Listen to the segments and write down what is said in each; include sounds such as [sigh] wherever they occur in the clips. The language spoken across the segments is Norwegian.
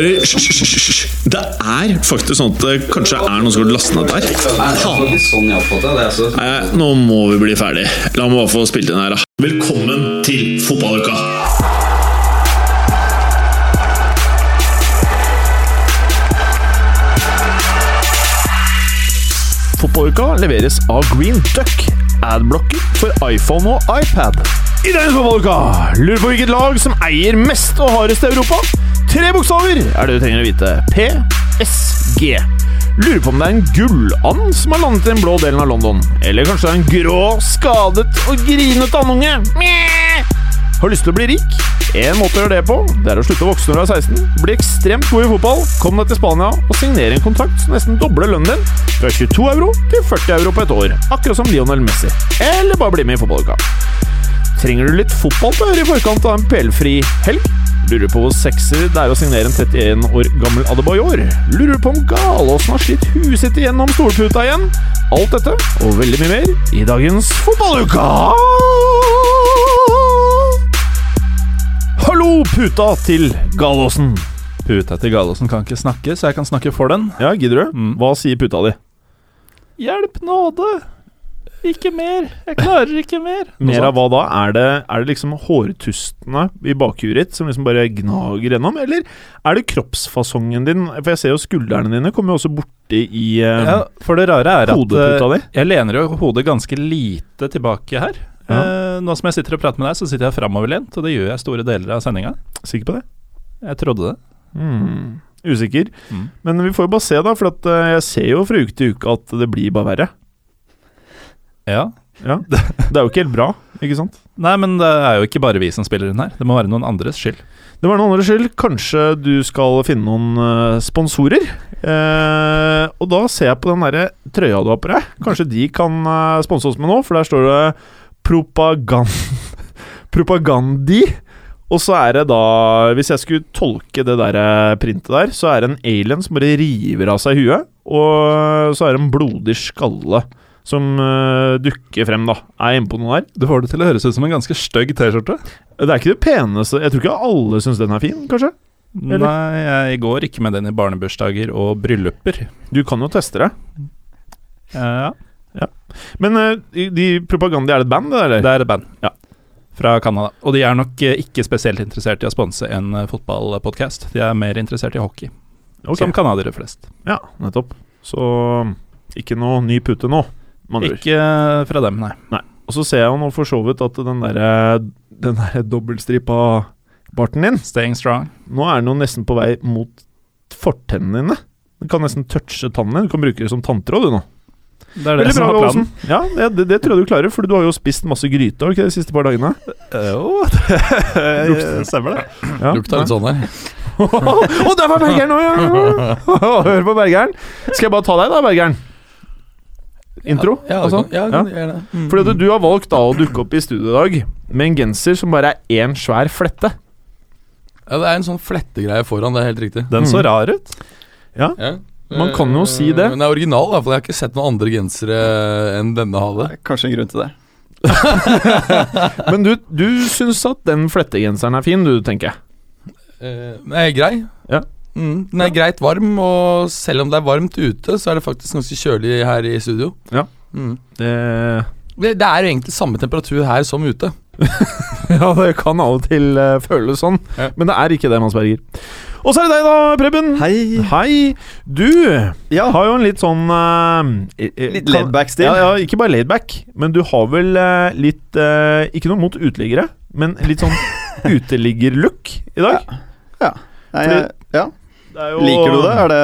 hører Hysj. Det er faktisk sånn at det kanskje er noen som har lastet ned der. Sånn. Altså. Nei, nå må vi bli ferdig. La meg bare få spilt inn her, da. Velkommen til fotballuka! Fotballuka leveres av Green Duck, adblocker for iPhone og iPad. I denne fotballuka lurer på hvilket lag som eier mest og hardest i Europa. Tre bokstaver er det du trenger å vite. PSG. Lurer på om det er en gulland som har landet i den blå delen av London. Eller kanskje det er en grå, skadet og grinete andunge. Har lyst til å bli rik? En måte å gjøre det på, det er å slutte å vokse når du er 16, bli ekstremt god i fotball, kom deg til Spania og signere en kontrakt som nesten dobler lønnen din fra 22 euro til 40 euro på et år, akkurat som Lionel Messi. Eller bare bli med i fotballuka. Trenger du litt fotball til å høre i forkant av en PL-fri helg? Lurer på hvor sexy det er å signere en 31 år gammel Adebayor? Lurer på om Galåsen har slitt huet sitt igjennom stolputa igjen? Alt dette og veldig mye mer i dagens Fotballuka! Hallo, puta til Galåsen. Puta til Galåsen kan ikke snakke, så jeg kan snakke for den. Ja, gidder du? Mm. Hva sier puta di? Hjelp nåde! Ikke mer! Jeg klarer ikke mer! [laughs] Mer av hva da? Er det, er det liksom hårtustene i bakhuet ditt som liksom bare gnager gjennom, eller er det kroppsfasongen din? For jeg ser jo skuldrene dine kommer jo også borti i eh, Ja, for det rare er at eh, jeg lener jo hodet ganske lite tilbake her. Ja. Eh, nå som jeg sitter og prater med deg, så sitter jeg framoverlent, og det gjør jeg store deler av sendinga. Sikker på det? Jeg trodde det. Mm. Usikker. Mm. Men vi får jo bare se, da, for at, eh, jeg ser jo fra uke til uke at det blir bare verre. Ja. Ja. [laughs] Det er jo ikke helt bra, ikke sant? Nei, men det er jo ikke bare vi som spiller inn her. Det må være noen andres skyld. Det var noen andres skyld. Kanskje du skal finne noen eh, sponsorer. Eh, og da ser jeg på den derre trøya du har på deg. Kanskje de kan uh, sponse oss med noe, for der står det propagand... [laughs] Propagandi. Og så er det da Hvis jeg skulle tolke det der eh, printet der, så er det en alien som bare river av seg huet. Og så er det en blodig skalle som uh, dukker frem, da. Er jeg inne på noe der? Du får det til å høres ut som en ganske stygg T-skjorte. Det er ikke det peneste Jeg tror ikke alle syns den er fin, kanskje? Eller? Nei, jeg går ikke med den i barnebursdager og brylluper. Du kan jo teste det. Ja, Men uh, de- Propaganda, er det et band, eller? det er et band. Ja. Fra Canada. Og de er nok eh, ikke spesielt interessert i å sponse en fotballpodkast. De er mer interessert i hockey, okay. som canadiere flest. Ja, nettopp. Så ikke noe ny pute nå. Ikke eh, fra dem, nei. Og så ser jeg jo nå for så vidt at den derre Den der dobbeltstripa barten din Staying strong. Nå er den jo nesten på vei mot fortennene dine. Den kan nesten touche tannen din. Du kan bruke det som tanntråd, du nå. Det er det Veldig som bra, Åsen. Ja, det, det, det tror jeg du klarer, for du har jo spist masse gryte ikke de siste par dagene. Jo, [laughs] det stemmer det. [laughs] Ja. Lukta litt sånn der. [laughs] Å, der var Bergeren òg, ja! Hør på Bergeren. Skal jeg bare ta deg, da, Bergeren? Intro? Ja, altså? ja, Ja. ja. det. Mm. Fordi at du har valgt da å dukke opp i studio i dag med en genser som bare er én svær flette. Ja, det er en sånn flettegreie foran, det er helt riktig. Den så Mm. rar ut. Ja. Man kan jo si det. Men den er original, da, for jeg har ikke sett noen andre gensere enn denne hadde. Kanskje en grunn til det. [laughs] Men du, du syns at den flettegenseren er fin, du, tenker jeg. Eh, Den er grei. Ja. Mm, den er greit varm, og selv om det er varmt ute, så er det faktisk ganske kjølig her i studio. Ja. Mm. Det, Det, det er jo egentlig samme temperatur her som ute. [laughs] ja, det kan av og til uh, føles sånn, Ja. men det er ikke det, Mads Berger. Og så er det deg, da, Preben. Hei. Hei. Du Ja, har jo en litt sånn eh, litt laidback-stil. Ja, ja, ikke bare laidback, men du har vel uh, litt uh, Ikke noe mot uteliggere, men litt sånn [laughs] uteliggerlook i dag. Nei, fordi- jeg, ja. Det er jo, Liker du det? Er det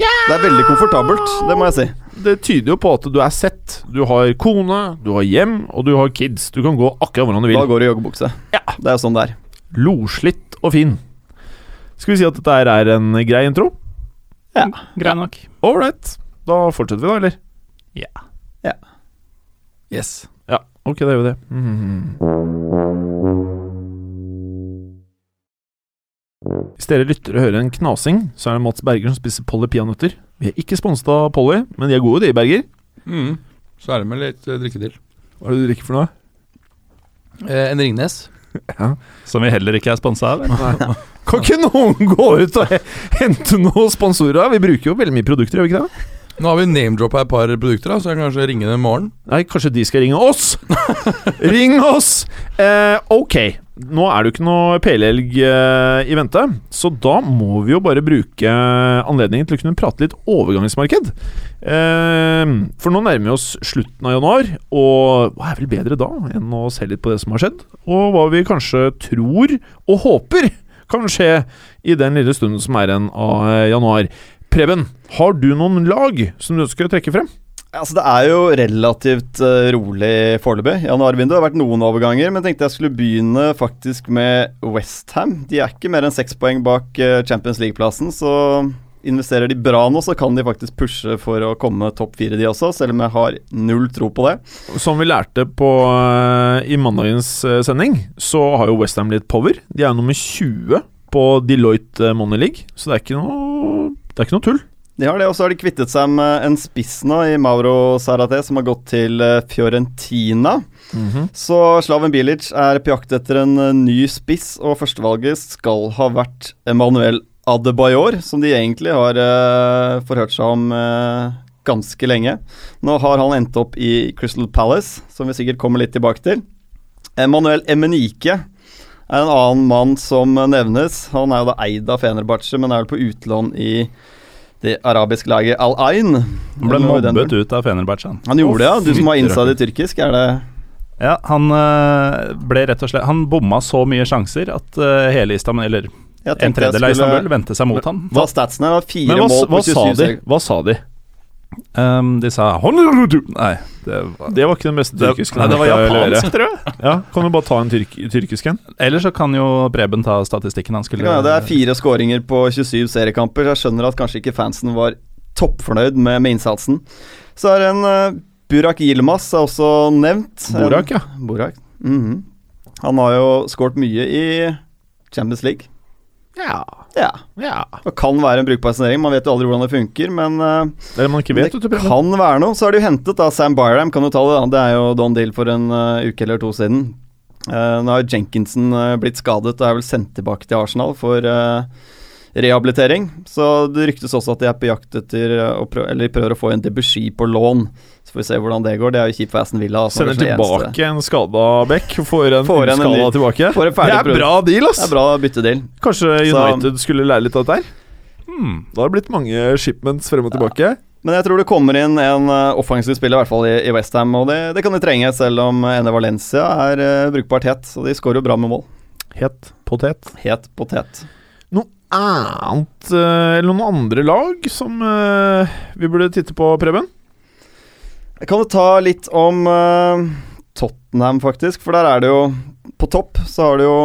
Det er veldig komfortabelt, det må jeg si. Det tyder jo på at du er sett. Du har kone, du har hjem, og du har kids. Du kan gå akkurat hvordan du vil. Da går du i joggebukse. Ja. Det er jo sånn det er. Loslitt og fin. Skal vi si at dette er en grei intro? Ja. Grei nok. Ålreit. Da fortsetter vi, da, eller? Ja. Yes. Ja, ok, da gjør vi det. Mhm. Hvis dere lytter og hører en knasing, så er det Mats Berger som spiser Polly peanøtter. Vi er ikke sponset av Polly, men de er gode, de, Berger. Mm. Så er det med litt eh, drikke til. Hva er det du drikker for noe? Eh, en Ringnes. [laughs] Som vi heller ikke er sponsa av. Kan ikke noen [laughs] gå ut og hente noen sponsorer? Vi bruker jo veldig mye produkter, gjør vi ikke det? Nå har vi name-droppa et par produkter, da, så jeg kan kanskje ringe dem i morgen. Nei, kanskje de skal ringe oss? [laughs] Ring oss! Eh, ok, nå er det jo ikke noe PL-helg eh, i vente, så da må vi jo bare bruke anledningen til å kunne prate litt overgangsmarked. Eh, for nå nærmer vi oss slutten av januar, og hva er vel bedre da enn å se litt på det som har skjedd, og hva vi kanskje tror og håper kan skje i den lille stunden som er igjen av eh, januar. Preben, har du noen lag som du ønsker å trekke frem? Altså Det er jo relativt eh, rolig foreløpig. Januarvinduet har vært noen overganger, men tenkte jeg skulle begynne faktisk med Westham. De er ikke mer enn seks poeng bak eh, Champions League-plassen, så investerer de bra nå, så kan de faktisk pushe for å komme topp fire, de også, selv om jeg har null tro på det. Som vi lærte på, eh, i mandagens sending, så har jo Westham litt power. De er nummer 20 på Deloitte Money League, så det er ikke noe, det er ikke noe tull. De har det, og så har de kvittet seg med en spiss nå i Mauro Sarate, som har gått til eh, Fiorentina. Så Slaven Bilic er på jakt etter en eh, ny spiss, og førstevalget skal ha vært Emanuel Adebayor, som de egentlig har uh, forhørt seg om uh, ganske lenge. Nå har han endt opp i Crystal Palace, som vi sikkert kommer litt tilbake til. Emanuel Emenike er en annen mann som nevnes. Han er jo da eid av Fenerbahçe, men er vel på utlån i det arabiske laget Al Ain. Han ble mobbet ut av Fenerbahçe. han. Gjorde det, ja. Du som har innsatt i tyrkisk, er det Ja, han øh, ble rett og slett Han bomma så mye sjanser at øh, hele Istanbul, eller en tredjedel av Istanbul, vendte seg mot han. Hva statsene. Fire Men hva, mål på hva 27 sa de? Hva sa de? Um, de sa Nei, det var Det var ikke den beste det, tyrkiske. nei, det var japansk, tror jeg. Ja, kan du bare ta en tyrk, tyrkisk en? Eller så kan jo Preben ta statistikken han skulle Ja, det er fire skåringer på 27 seriekamper. så Jeg skjønner at kanskje ikke fansen var toppfornøyd med, med innsatsen. Så er det en uh, Burak Yilmaz er også nevnt. Burak, ja. Burak. Mm -hmm. Han har jo skåret mye i Champions League. Ja. Ja. ja. Det kan være en brukbar signering. Man vet jo aldri hvordan det funker, men Det man ikke vet, det kan være noe. Så har de jo hentet da Sam Byram, kan du ta det. da Det er jo Don Deal for en uh, uke eller to siden. Uh, nå har Jenkinson uh, blitt skadet og er vel sendt tilbake til Arsenal for rehabilitering. Så det ryktes også at de er på jakt etter uh, å prøve, Eller prøver å få en Debussy på lån. Så får vi se hvordan det går. Det er jo kjipt for Aston Villa. altså, Sender er eneste. tilbake en skada Beck, får en Får en skada tilbake. Det er bra deal, ass! Det er bra byttedeal. Kanskje Så- United skulle lære litt av dette her? Hmm. Da har det blitt mange shipments frem og tilbake. Men jeg tror det kommer inn en uh, offensiv spiller, i hvert fall i, i Westham. Og det, det kan de trenge, selv om Ene Valencia er uh, brukbart het. Så de skårer jo bra med mål. Het potet. Het potet. Noe annet eh, Eller noen andre lag som uh, vi burde titte på, Preben? Jeg kan jo ta litt om uh, Tottenham, faktisk. For der er det jo På topp så har det jo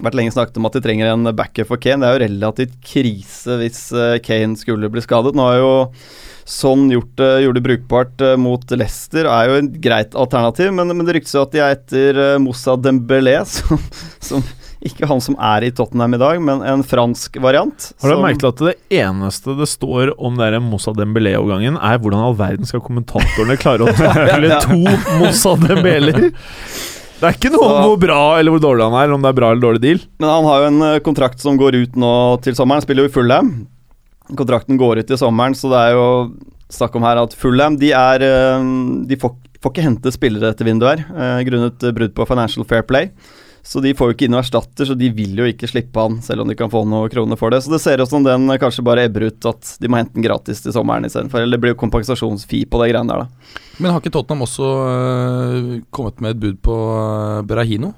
vært lenge snakket om at de trenger en backer for Kane. Det er jo relativt krise hvis uh, Kane skulle bli skadet. Nå har jo Sånn gjort det, gjorde det brukbart uh, mot Leicester, er jo et greit alternativ. Men, men det ryktes jo at de er etter Moussa Dembélé, [laughs] som, som ikke han som er i Tottenham i dag, men en fransk variant. Har du merket at det eneste det står om der Moussa Dembélé-overgangen, er hvordan all verden skal kommentatorene klare å [laughs] takle to Moussa Dembéler? Det er ikke noe om hvor bra eller hvor dårlig han er, eller om det er bra eller dårlig deal. Men han har jo en eh, kontrakt som går ut nå til sommeren. Spiller jo i Fulham. Kontrakten går ut i sommeren, så det er jo snakk om her at Fulham de er eh, De får, får ikke hente spillere etter vinduet her, eh, grunnet brudd på Financial Fair Play. Så de får jo ikke inn noen erstatter, så de vil jo ikke slippe han, selv om de kan få noen kroner for det. Så det ser ut som den eh, kanskje bare ebber ut, at de må hente den gratis til sommeren istedenfor. Eller det blir jo kompensasjonsfi på de greiene der, da. Men har ikke Tottenham også øh, kommet med et bud på øh, Berahino?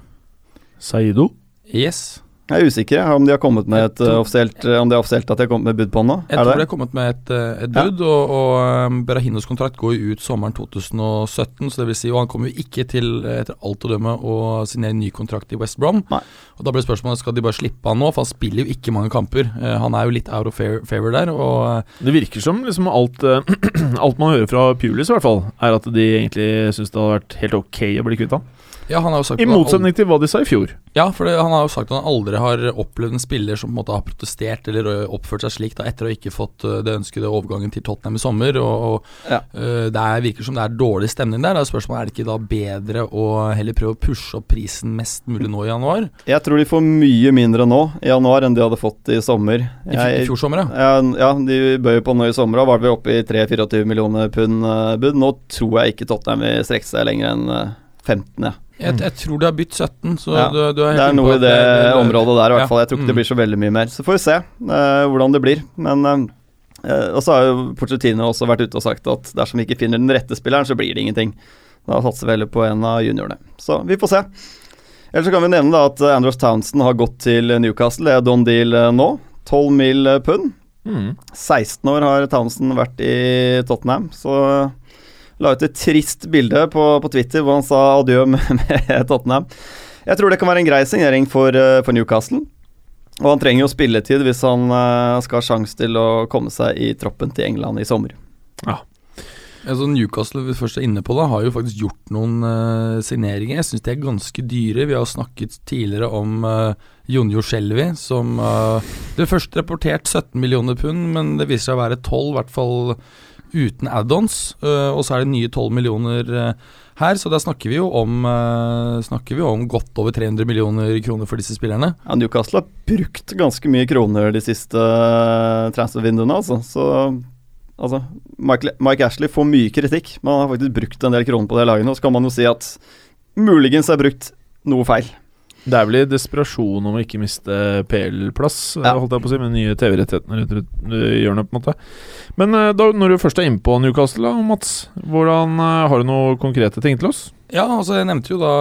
Saido? Yes. Jeg er usikker om de har kommet med et tror- eh, offisielt eh, Om det er offisielt at de har kommet med bud på den nå. Jeg er tror det? de har kommet med et, et bud, Ja. og, og øh, Berahinos kontrakt går jo ut sommeren 2017. Så det vil si, og han kommer jo ikke til, øh, etter alt å dømme, å signere ny kontrakt i West Brom. Nei. Og Da blir spørsmålet skal de bare slippe han nå, for han spiller jo ikke mange kamper. Eh, han er jo litt out of favor der, og Det virker som liksom alt, eh, [clears throat] alt man hører fra Pulis, i hvert fall, er at de egentlig syns det hadde vært helt ok å bli kvitt han. Ja, han har jo sagt I motsetning til hva de sa i fjor. Ja, for det, han har jo sagt at han aldri har opplevd en spiller som på en måte har protestert eller oppført seg slik da, etter å ikke fått det ønskede overgangen til Tottenham i sommer. Og, og Ja. uh, Det er, virker som det er dårlig stemning der. Da spørsmålet er det ikke da bedre å heller prøve å pushe opp prisen mest mulig nå i januar? Jeg tror de får mye mindre nå i januar enn de hadde fått i sommer. I, f- i fjor sommer, ja. ja, de bøy på nå i sommer. Da var vi oppe i 3-24 millioner pund eh, bud. Nå tror jeg ikke Tottenham vil strekke seg lenger enn eh, 15. Ja. Jeg, jeg tror det har bytt 17, så Ja, du, du er Det er noe i det, det området der, i hvert fall. Jeg tror ikke det mm. blir så veldig mye mer. Så får vi se uh, hvordan det blir. Men eh, Og så har jo Porcetino også vært ute og sagt at dersom vi ikke finner den rette spilleren, så blir det ingenting. Da satser vi heller på en av juniorene. Så vi får se. Ellers så kan vi nevne da at Andros Townsend har gått til Newcastle. Det er Don Deal nå. 12 mil pund. Mm. 16 år har Townsend vært i Tottenham, så la ut et trist bilde på, på Twitter hvor han sa adjø med, [laughs] med Tottenham. Jeg tror det kan være en grei signering for, eh, for Newcastle. Og han trenger jo spilletid hvis han eh, skal ha sjanse til å komme seg i troppen til England i sommer. Altså Newcastle vi først er inne på da, har jo faktisk gjort noen uh, signeringer. Jeg syns de er ganske dyre. Vi har snakket tidligere om uh, Jonjo Skjelvi, som uh, Det først rapportert 17 millioner pund, men det viser seg å være 12, i hvert fall uten add-ons. Eh, og så er det nye 12 millioner eh, her, så da snakker vi jo om eh, Snakker vi om godt over 300 millioner kroner for disse spillerne. Ja, Newcastle har brukt ganske mye kroner de siste transfervinduene, altså. Så altså, Mike, Mike Ashley får mye kritikk, men han har faktisk brukt en del kroner på det laget nå. Så kan man jo si at muligens er brukt noe feil. Det er vel i desperasjon om å ikke miste PL-plass, eh, Ja. holdt jeg på å si, med nye TV-rettighetene rundt eh, hjørnet, på en måte. Men eh, da, når du først er inne på Newcastle, da, Mats, hvordan eh, har du noen konkrete ting til oss? Ja, altså jeg nevnte jo da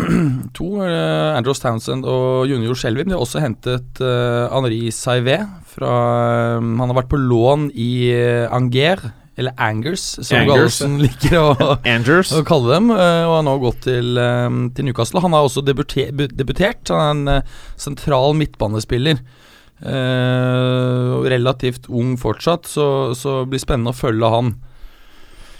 [clears throat] to. Uh, Andros Townsend og Junior Shelby. De har også hentet uh, Henri Saivet. fra um, Han har vært på lån i Anger, eller Angers, som Angers, Gallosen [laughs] liker å, å kalle dem. eh, og har nå gått til, eh, til Newcastle. Han har også debute, debutert. Han er en eh, sentral midtbanespiller. Eh, relativt ung fortsatt, så, så blir spennende å følge han.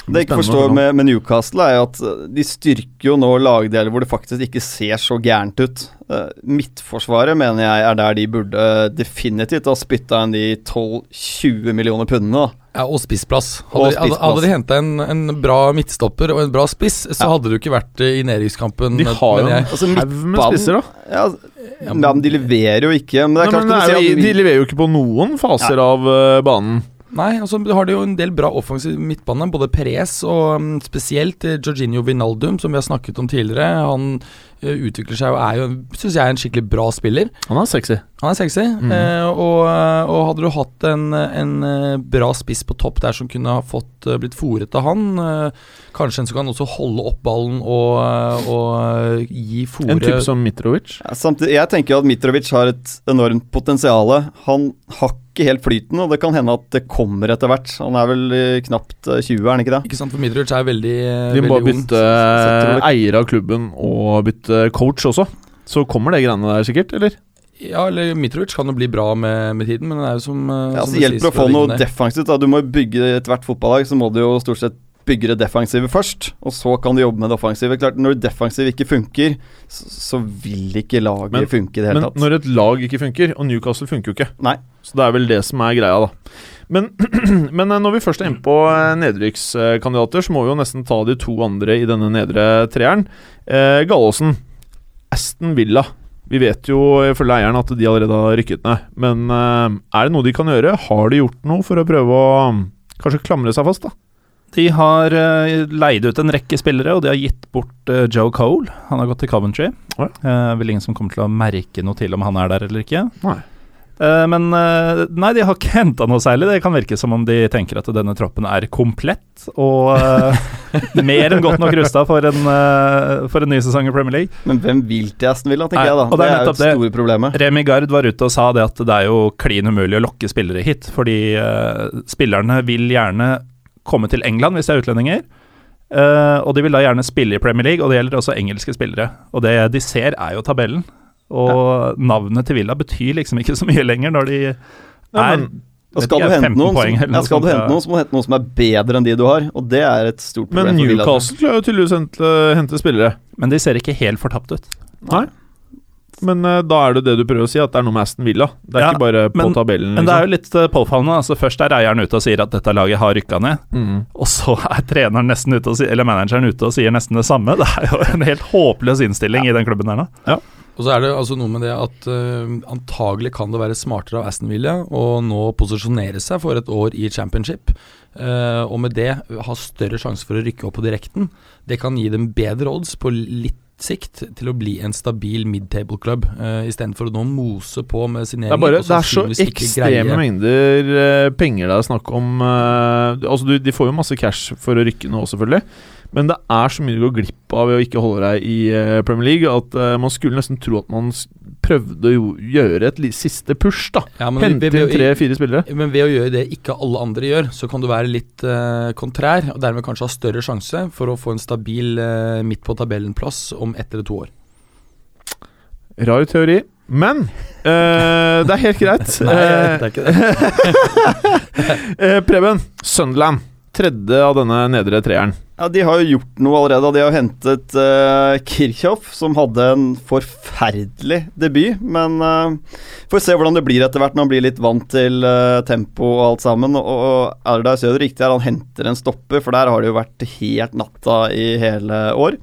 Det jeg ikke forstår med, med Newcastle, er jo at eh, de styrker jo nå lagdeler hvor det faktisk ikke ser så gærent ut. Eh, midtforsvaret mener jeg er der de burde definitivt ha spytta inn de 12-20 millioner pundene. Ja, og spissplass. Og Hadde, de- hadde, spissplass. hadde de henta en, en bra midtstopper og en bra spiss, så Ja. hadde du ikke vært eh, i nedrykkskampen. De har jo en. Altså, med spisser, da. Ja, ja, men de leverer jo ikke. Men det Nei, er klart men det er jo, si at de leverer jo ikke på noen faser av uh, banen. Nei, altså har de jo en del bra offensiv midtbane. Både Perez og mm, spesielt eh, Jorginho Vinaldum, som vi har snakket om tidligere. Han utvikler seg og er jo, syns jeg, en skikkelig bra spiller. Han er sexy. Han er sexy. Mhm. eh, og, eh, og hadde du hatt en, en eh, bra spiss på topp der som kunne ha fått eh, blitt fòret av han, eh, kanskje en som kan også holde opp ballen og, eh, og gi fòre En type som Mitrovic. Ja, Samtidig, jeg tenker at Mitrovic har et enormt potensial. Han har ikke helt flyten, og det kan hende at det kommer etter hvert. Han er vel eh, knapt eh, 20, er han ikke det? Ikke sant, for Mitrovic er veldig, eh, De må veldig ung. bytte setter eier av klubben og bytte coach også. Så kommer det greiene der sikkert, eller? Ja, eller Mitrovic kan jo bli bra med, med tiden, men det er jo som, eh, Ja, som det hjelper sies å få noe defensivt. da Du må jo bygge ethvert fotballag, så må du jo stort sett bygge det defensive først. Og så kan du jobbe med det offensive. Klart, Når det defensive ikke funker, så, så vil ikke laget Men- funke i det hele Men tatt. når et lag ikke funker, og Newcastle funker jo ikke Nei. Så det er vel det som er greia, da. Men, [clears throat] men eh, når vi først er inne på eh, nedrykkskandidater, så må vi jo nesten ta de to andre i denne nedre treeren. Eh, Gallåsen, Aston Villa. Vi vet jo ifølge eieren at de allerede har rykket ned. Men eh, er det noe de kan gjøre? Har de gjort noe for å prøve å um, kanskje klamre seg fast, da? De har uh, leid ut en rekke spillere, og de har gitt bort eh, Joe Cole. Han har gått til Coventry. Ja. Eh, vel ingen som kommer til å merke noe til om han er der eller ikke. Nei. Eh, men eh, nei, de har ikke [laughs] henta noe særlig. Det kan virke som om de tenker at denne troppen er komplett og eh, [laughs] mer enn godt nok rusta for, en, for en ny sesong i Premier League. Men hvem vil til Aston Villa, tenker Nei, jeg da. og det Det er jo et det store problemet. Remi Gard var ute og sa det at det er jo klin umulig å lokke spillere hit, fordi spillerne vil gjerne komme til England hvis de er utlendinger. og de vil da gjerne spille i Premier League, og det gjelder også engelske spillere. Og det de ser, er jo tabellen. Og navnet til Villa betyr liksom ikke så mye lenger når de er er men skal du hente 15 noen, poeng eller ja, noe skal du hente noen, så må du hente noen som er bedre enn de du har, og det er et stort problem. Men. Newcastle klarer jo tydeligvis å hente, hente spillere. Men de ser ikke helt fortapt ut. Nei. Men uh, da er det det du prøver å si, at det er noe med Aston Villa. Det er Ja, ikke bare på men- tabellen. Men det er jo Liksom. litt uh, påfallende. Altså, først er eieren ute og sier at dette laget har rykka ned. Mm. Og så er treneren nesten ute og eller manageren ute og sier nesten det samme. [laughs] Det er jo en helt håpløs innstilling i den klubben der nå. Og så er det altså noe med det at uh, antagelig kan det være smartere av Aston Villa å nå posisjonere seg for et år i championship, uh, og med det ha større sjanse for å rykke opp på direkten. Det kan gi dem bedre odds på litt sikt til å bli en stabil mid-table-klubb, uh, istedenfor å nå mose på med Det signeringer. er, bare, det er så ekstreme mengder uh, penger det er snakk om. Uh, altså du, De får jo masse cash for å rykke nå, selvfølgelig. Men det er så mye du går glipp av ved å ikke holde deg i Premier League, at man skulle nesten tro at man prøvde å gjøre et siste push. da Ja, Hente inn tre-fire spillere. Men ved å gjøre det ikke alle andre gjør, så kan du være litt uh, kontrær, og dermed kanskje ha større sjanse for å få en stabil uh, midt på tabellen-plass om ett eller to år. Rar teori. Men uh, det er helt greit. [laughs] Nei, det er ikke det. [laughs] Preben, Sunderland. Tredje av denne nedre treeren. Ja, De har jo gjort noe allerede. De har hentet uh, Kirchhoff, som hadde en forferdelig debut. Men uh, får se hvordan det blir etter hvert når han blir litt vant til uh, tempo og alt sammen. Og, og der Søder riktig er han henter en stopper, for der har det jo vært helt natta i hele år.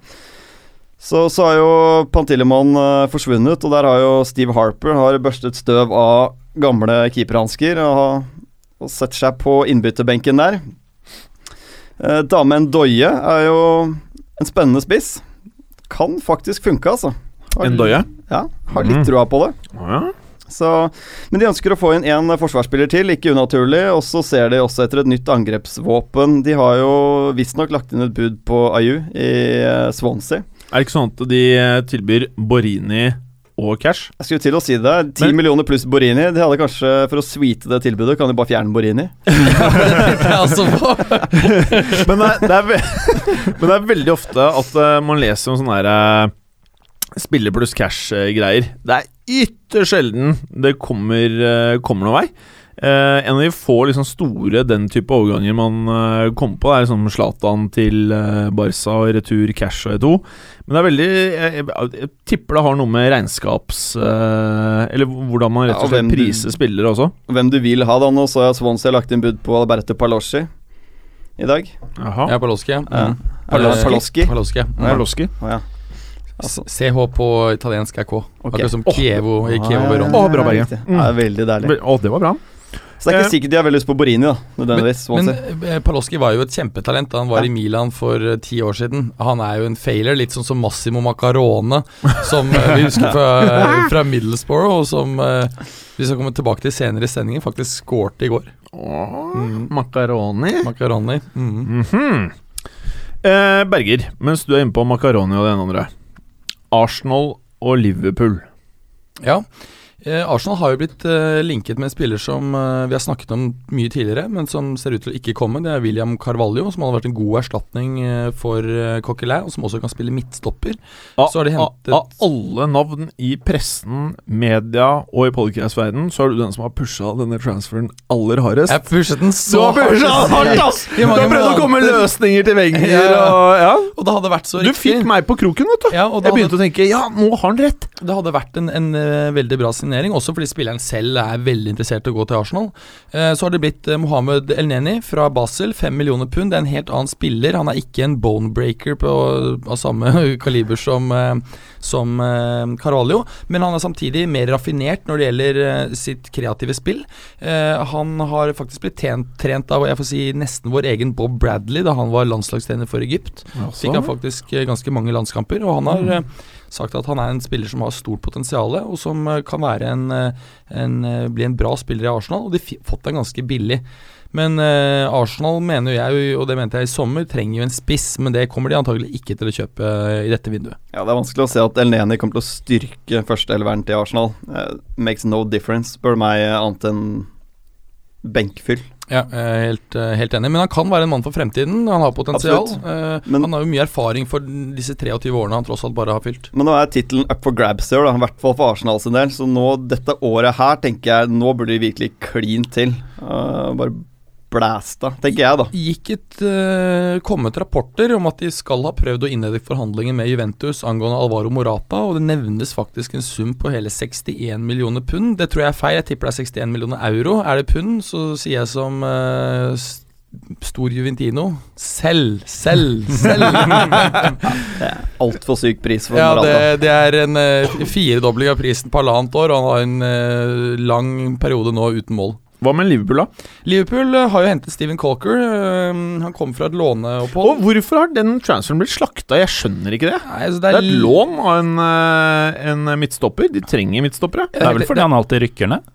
Så, så har jo Pantilimon uh, forsvunnet, og der har jo Steve Harper har børstet støv av gamle keeperhansker og, og setter seg på innbytterbenken der. Eh, Dame Ndoye er jo en spennende spiss. Kan faktisk funke, altså. Har- Ndoye? Ja, har litt Mm. trua på det. Ja. Så, men de ønsker å få inn én forsvarsspiller til, ikke unaturlig. Og så ser de også etter et nytt angrepsvåpen. De har jo visstnok lagt inn et bud på Ayu i eh, Swansea. Er det ikke sånn at de eh, tilbyr Borini og cash? Jeg skulle til å si det. Ti millioner pluss Borini. De hadde kanskje, For å sweete det tilbudet, kan de bare fjerne Borini. [laughs] Altså [laughs] Men det er, det er, [laughs] men det er veldig ofte at eh, man leser om sånne her eh, spiller pluss cash-greier. Det er ytterst sjelden det kommer, eh, kommer noen vei. Eh, en av de få liksom store den type overganger man uh, kommer på, er liksom Zlatan til uh, Barca og retur cash og E2. Men det er veldig Jeg, jeg, jeg tipper det har noe med regnskaps... Uh, eller hvordan man rett Ja, og slett du- priser spillere også. Hvem du vil ha, da. Nå så jeg Swansea har lagt inn bud på Alberto Palosci i dag. Jaha. Ja, Paloski. ja. Ja. Mm. Paloschi. Paloschi. Paloschi. Paloschi. Å, ja. Altså, CH på italiensk er K. Okay. Akkurat som. Kievo i Ah, Kievo ja, ja, Å, bra, Berge. Mm. Ja, det er veldig deilig. Å, det var bra. Så det er Eh, ikke sikkert de har veldig lyst på Borini, da. Nødvendigvis. Men, men eh, Paloski var jo et kjempetalent da han var Ja. i Milan for eh, ti år siden. Han er jo en failure, litt sånn som Massimo Macarone, [laughs] som eh, vi husker fra, fra Middlesbrough, og som eh, vi skal komme tilbake til senere i sendingen, faktisk skårte i går. Åh, Mm. Makaroni. Macaroni. Mm. Mhm. eh, Berger, mens du er inne på makaroni og det ene og andre. Arsenal og Liverpool. Ja. Eh, Arsenal har jo blitt eh, linket med en spiller som eh, vi har snakket om mye tidligere, men som ser ut til å ikke komme. Det er William Carvalho, som hadde vært en god erstatning for Coquelin, og som også kan spille midtstopper. Av, Så har de hentet- av, alle navn i pressen, media og i podcast-verdenen, så er du den som har pusha denne transferen aller hardest. Jeg pushet den så hardt! Du har prøvd å komme med løsninger til Wenger Ja, og ja. Og det hadde vært så riktig. Du fikk meg på kroken, vet du. Ja, Jeg begynte hadde, å tenke ja, nå har han rett. det hadde vært en, en eh, veldig bra signering, også fordi spilleren selv er veldig interessert i å gå til Arsenal. Eh, så har det blitt eh, Mohammed Elneni fra Basel, fem millioner pund. Det er en helt annen spiller. Han er ikke en bonebreaker av samme [laughs] kaliber som, eh, som Carvalho, men han er samtidig mer raffinert når det gjelder sitt kreative spill. Han har faktisk blitt trent, trent av jeg får si, nesten vår egen Bob Bradley da han var landslagstrener for Egypt. Fikk han faktisk ganske mange landskamper, og han har eh, sagt at han er en spiller som har stort potensial, og som eh, kan en, eh, en, eh, bli en bra spiller i Arsenal. Og de har fått den ganske billig. Men eh, Arsenal mener jeg, og det mente jeg i sommer, trenger jo en spiss, men det kommer de antagelig ikke til å kjøpe i dette vinduet. Ja, Det er vanskelig å se at El Neni kommer til å styrke førsteelveren til Arsenal. Uh, makes no difference, spør meg, annet enn benkfyll. Ja, jeg er helt, eh, helt enig. Men han kan være en mann for fremtiden. Han har potensial. Eh, Men- han har jo mye erfaring for disse 23 årene han tross alt bare har fylt. Men nå er tittelen up for grabs i år, i hvert fall for Arsenal sin del. Så nå, dette året her, tenker jeg Nå burde de virkelig klin til. Uh, bare blæsta, tenker jeg, da. Gikk et uh, kommet rapporter om at de skal ha prøvd å innlede forhandlinger med Juventus angående Alvaro Morata, og det nevnes faktisk en sum på hele 61 millioner pund. Det tror jeg er feil, jeg tipper det er 61 millioner euro. Er det pund, så sier jeg som uh, stor Juventino selv, selv, selv. [laughs] Altfor syk pris for ja, Morata. det, det er en uh, firedobling av prisen på halvannet år, og han har en eh, lang periode nå uten mål. Hva med Liverpool, da? Liverpool eh, har jo hentet Steven Colker. eh, han kom fra et låneopphold. Og hvorfor har den transferen blitt slakta? Jeg skjønner ikke det. Nei, altså, Det er et lån av en, eh, en midtstopper. De trenger midtstoppere. Det er vel fordi han alltid rykker ned.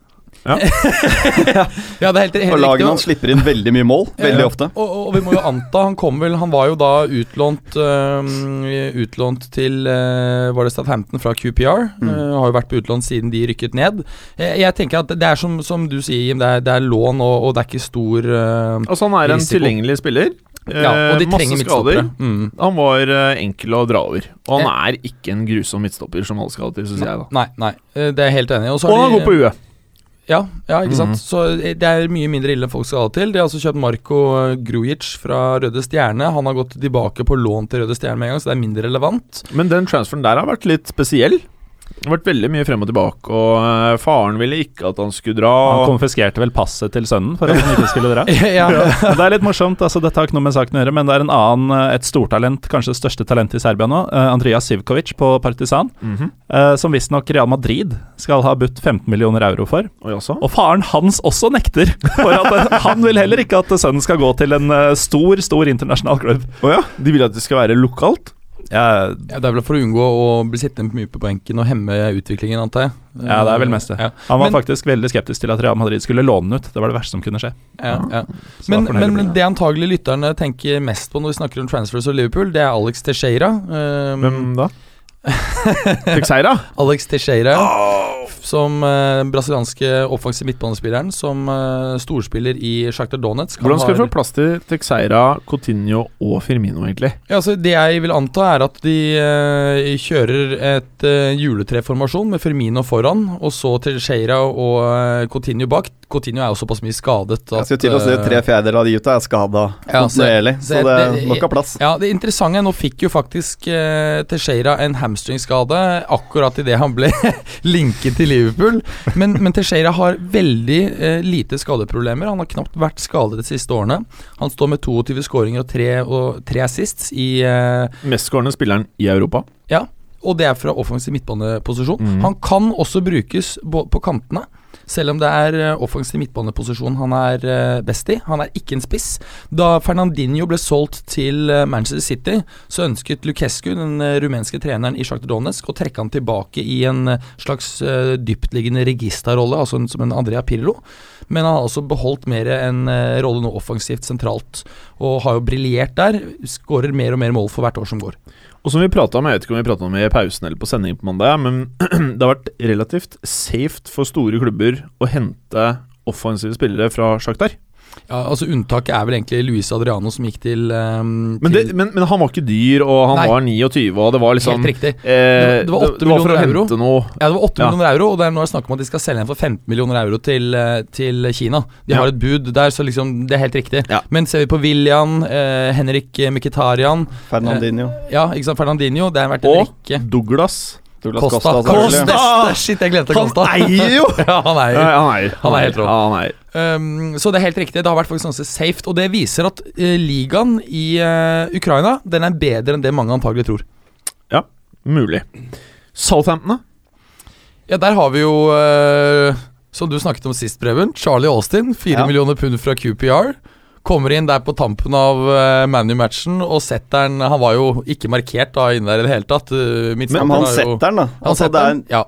[laughs] Ja, det er helt, helt Og lagene hans slipper inn veldig mye mål, veldig Ja. ofte. Og, og, vi må jo anta Han kom vel Han var jo da utlånt øh, Utlånt til øh, Var det Southampton fra QPR. Mm. Uh, har jo vært på utlån siden de rykket ned. Jeg, jeg tenker at det er som, som du sier, Jim. Det er, det er lån, og, og det er ikke stor øh, Altså, han er en Risiko. tilgjengelig spiller. Ja, og de Eh, masse trenger midtstoppere. Mm. Han var eh, enkel å dra over. Og han er ikke en grusom midtstopper, som alle skal til, syns jeg. da Nei, nei, øh, det er jeg helt enig i. Og han de- går på huet. Ja, ja, ikke sant. Mhm. Så eh, det er mye mindre ille enn folk skal ha det til. De har altså kjøpt Marko Grujic fra Røde Stjerne. Han har gått tilbake på lån til Røde Stjerne med en gang, så det er mindre relevant. Men den transferen der har vært litt spesiell. Det har vært veldig mye frem og tilbake, og eh, faren ville ikke at han skulle dra. Han konfiskerte vel passet til sønnen for at han ikke skulle dra. [laughs] ja, Det er litt morsomt, altså dette har ikke noe med saken å gjøre, men det er en annen, eh, et stortalent, kanskje det største talentet i Serbia nå, Andrija Sivkovic på Partisan, mm -hmm. som visstnok Real Madrid skal ha budt 15 millioner euro for. Oi, også? Og faren hans også nekter, for at eh, [laughs] han vil heller ikke at sønnen skal gå til en eh, stor, stor internasjonal klubb. Å ja, De vil at det skal være lokalt? Ja, Ja, Det er vel for å unngå å bli sittende mye på benken og hemme utviklingen, antar jeg. ja, det er vel mest det. Ja. Han var Men- faktisk veldig skeptisk til at Real Madrid skulle låne den ut. Det var det verste som kunne skje. Ja, ja. Men, heller men, det antagelig lytterne tenker mest på når vi snakker om transfers og Liverpool, det er Alex Teixeira. Um, Hvem da? Texeira? Alex Teixeira, som uh, brasilianske offensive midtbanespilleren, som eh, storspiller i Shakhtar Donetsk. Han Hvordan skal du har- få plass til Texeira, Coutinho og Firmino, egentlig? Ja, altså Det jeg vil anta, er at de eh, kjører et uh, juletreformasjon med Firmino foran, og så Teixeira og uh, Coutinho bak. Coutinho er jo såpass mye skadet at Jeg skulle til å si eh, tre fjerdedeler av de gutta er skada Ja, så- kontinuerlig, så så det det- må ikke ha plass. Ja, det interessante Nå fikk jo faktisk eh, Teixeira en hamstringskade akkurat idet han ble [laughs] linket til Liverpool. Men, men Teixeira har veldig eh, lite skadeproblemer. Han har knapt vært skadet de siste årene. Han står med 22 skåringer og tre, og tre assists i eh, Mestskårende spilleren i Europa. Ja, og det er fra offensiv midtbaneposisjon. Mm. Han kan også brukes på, på kantene. Selv om det er eh, offensiv midtbaneposisjon han er eh, best i. Han er ikke en spiss. Da Fernandinho ble solgt til eh, Manchester City, så ønsket Lukescu, den rumenske treneren i Sjakter Donetsk, å trekke han tilbake i en slags dyptliggende registerrolle, altså som en Andrea Pirlo. Men han har altså beholdt mer en rolle nå offensivt sentralt, og har jo briljert der. Skårer mer og mer mål for hvert år som går. Og som vi pratet om, jeg vet ikke om vi pratet om i pausen eller på sending på mandag, men [clears throat] det har vært relativt safe for store klubber å hente offensive spillere fra Shakhtar. Ja, altså Unntaket er vel egentlig Luis Adriano som gikk til, um, Men, det, til men, men han var ikke dyr, og han Nei. var 29, og det var liksom Helt riktig. eh, Det var- det var 8 det millioner euro. Ja, det var 8 Ja. millioner euro, og det er nå snakk om at de skal selge den for 15 millioner euro til, eh, til Kina. De Ja. har et bud der, så liksom det er helt riktig. Ja. Men ser vi på William, eh, Henrik Mkhitaryan Fernandinho. Ja, ikke sant, Fernandinho, det har vært en Og rekke Douglas. Douglas Costa. Costa, Costa. selvfølgelig. Shit, jeg glemte Han eier jo! [laughs] ja, han eier. Ja, han eier. Han. Ja, han eier. Um, så det er helt riktig. Det har vært faktisk ganske safe. Og det viser at uh, ligaen i uh, Ukraina Den er bedre enn det mange antagelig tror. Ja, Mulig. Southampton, da? Ja, der har vi jo uh, Som du snakket om sist, Preben. Charlie Austin. Fire Ja. millioner pund fra QPR. Kommer inn der på tampen av uh, ManU-matchen og setter den Han var jo ikke markert da inne der i det hele tatt. Uh, Men han setter den, da. Han Altså, setter er den, ja.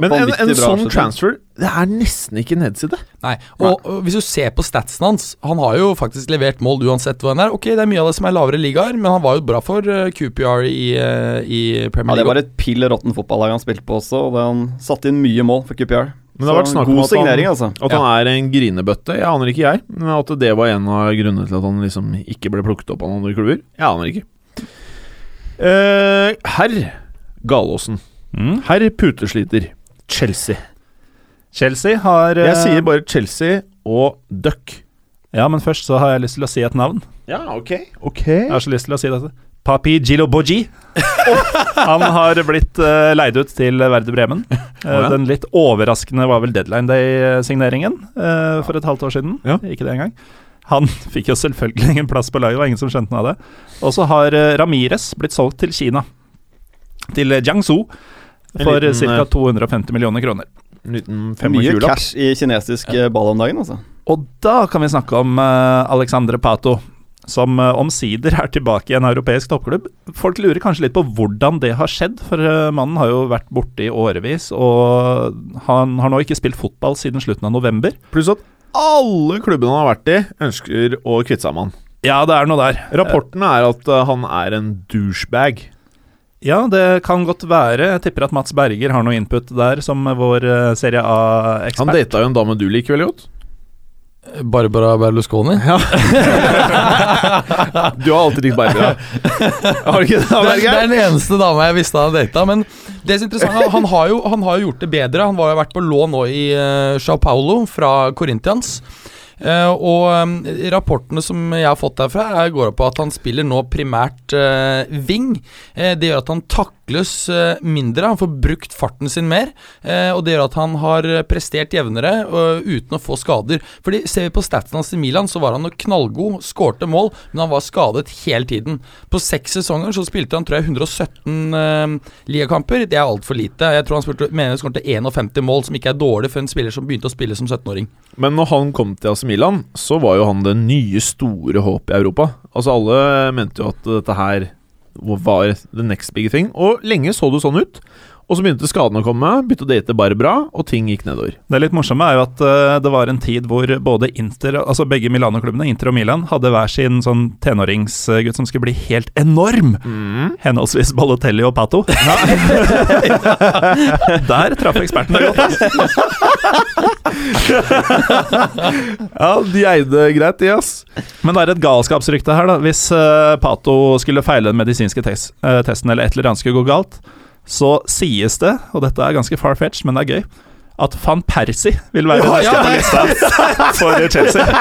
Men en, en bra sånn transfer Det er nesten ikke nedside. Nei. Og, og hvis du ser på statsen hans Han har jo faktisk levert mål uansett hvor han er. Ok, det er mye av det som er lavere ligaer, men han var jo bra for QPR i, i Premier League. Ja, det var et pill råtten fotballag han spilte på også, og han satte inn mye mål for QPR. Men det har vært snakk om at han, altså. at han er en grinebøtte. Jeg aner ikke, jeg. Men at det var en av grunnene til at han liksom ikke ble plukket opp av noen andre klubber. Jeg aner ikke. Uh, herr Galåsen. Mm. Herr putesliter. Chelsea. Chelsea har Jeg eh, sier bare Chelsea og Duck. Ja, men først så har jeg lyst til å si et navn. Ja, ok. okay. Jeg har så lyst til å si dette. Papi Gilo Boji. [laughs] Han har blitt uh, leid ut til Verde Bremen. Eh, ja. Den litt overraskende var vel deadline day-signeringen uh, for et halvt år siden. Ja. Ikke det engang. Han [laughs] fikk jo selvfølgelig ingen plass på laget, det var ingen som skjønte noe av det. Og så har eh, Ramires blitt solgt til Kina. Til eh, Jiangsu for ca. eh, 250 millioner kroner. Mye cash i kinesisk eh, ball om dagen, altså. Og da kan vi snakke om uh, Alexandre Pato, som eh, omsider er tilbake i en europeisk toppklubb. Folk lurer kanskje litt på hvordan det har skjedd, for eh, mannen har jo vært borte i årevis, og han har nå ikke spilt fotball siden slutten av november. Pluss at alle klubbene han har vært i, ønsker å kvitte seg med han. Ja, det er noe der. Rapportene er at eh, han er en douchebag. Ja, det kan godt være. Jeg tipper at Mats Berger har noe input der, som vår Serie A-ekspert. Han data jo en dame du liker veldig godt. Barbara Berlusconi. [laughs] Du har alltid likt Barbara. Har du ikke det? Det er, det er den eneste dama jeg visste han data. Men det som er interessant, han- han har, jo, han har jo gjort det bedre. Han har jo vært på lån nå i uh, Sao Paulo fra Corinthians. Eh, og eh, rapportene som jeg har fått derfra, er, går på at han spiller nå primært uh, wing. Eh, det gjør at han takles eh, mindre, han får brukt farten sin mer. eh, og det gjør at han har prestert jevnere eh, uten å få skader. Fordi Ser vi på statsen hans i Milan, så var han knallgod, skårte mål, men han var skadet hele tiden. På seks sesonger så spilte han tror jeg 117 eh, ligakamper. Det er altfor lite. Jeg tror han spilte, mener han skåret 51 mål, som ikke er dårlig for en spiller som begynte å spille som 17-åring. Men når han kom til Milan, så var jo han det nye store håpet i Europa. Altså Alle mente jo at dette her var the next big thing. Og lenge så det sånn ut. Og så begynte skadene å komme, begynte å date Barbara, og ting gikk nedover. Det litt morsomme er jo at eh, det var en tid hvor både Inter, altså begge Milano-klubbene, Inter og Milan, hadde hver sin sånn tenåringsgutt som skulle bli helt enorm. Henholdsvis Balotelli og Pato. [laughs] Der traff eksperten deg godt. Ja, de eide greit, de, ass. Men det er et galskapsrykte her, da. Hvis uh, Pato skulle feile den medisinske tes eh, testen, eller et eller annet skulle gå galt, så sies det, og dette er ganske far-fetched, men det er gøy, at van Persie vil være Ja, ja, på lista for Chelsea. [laughs]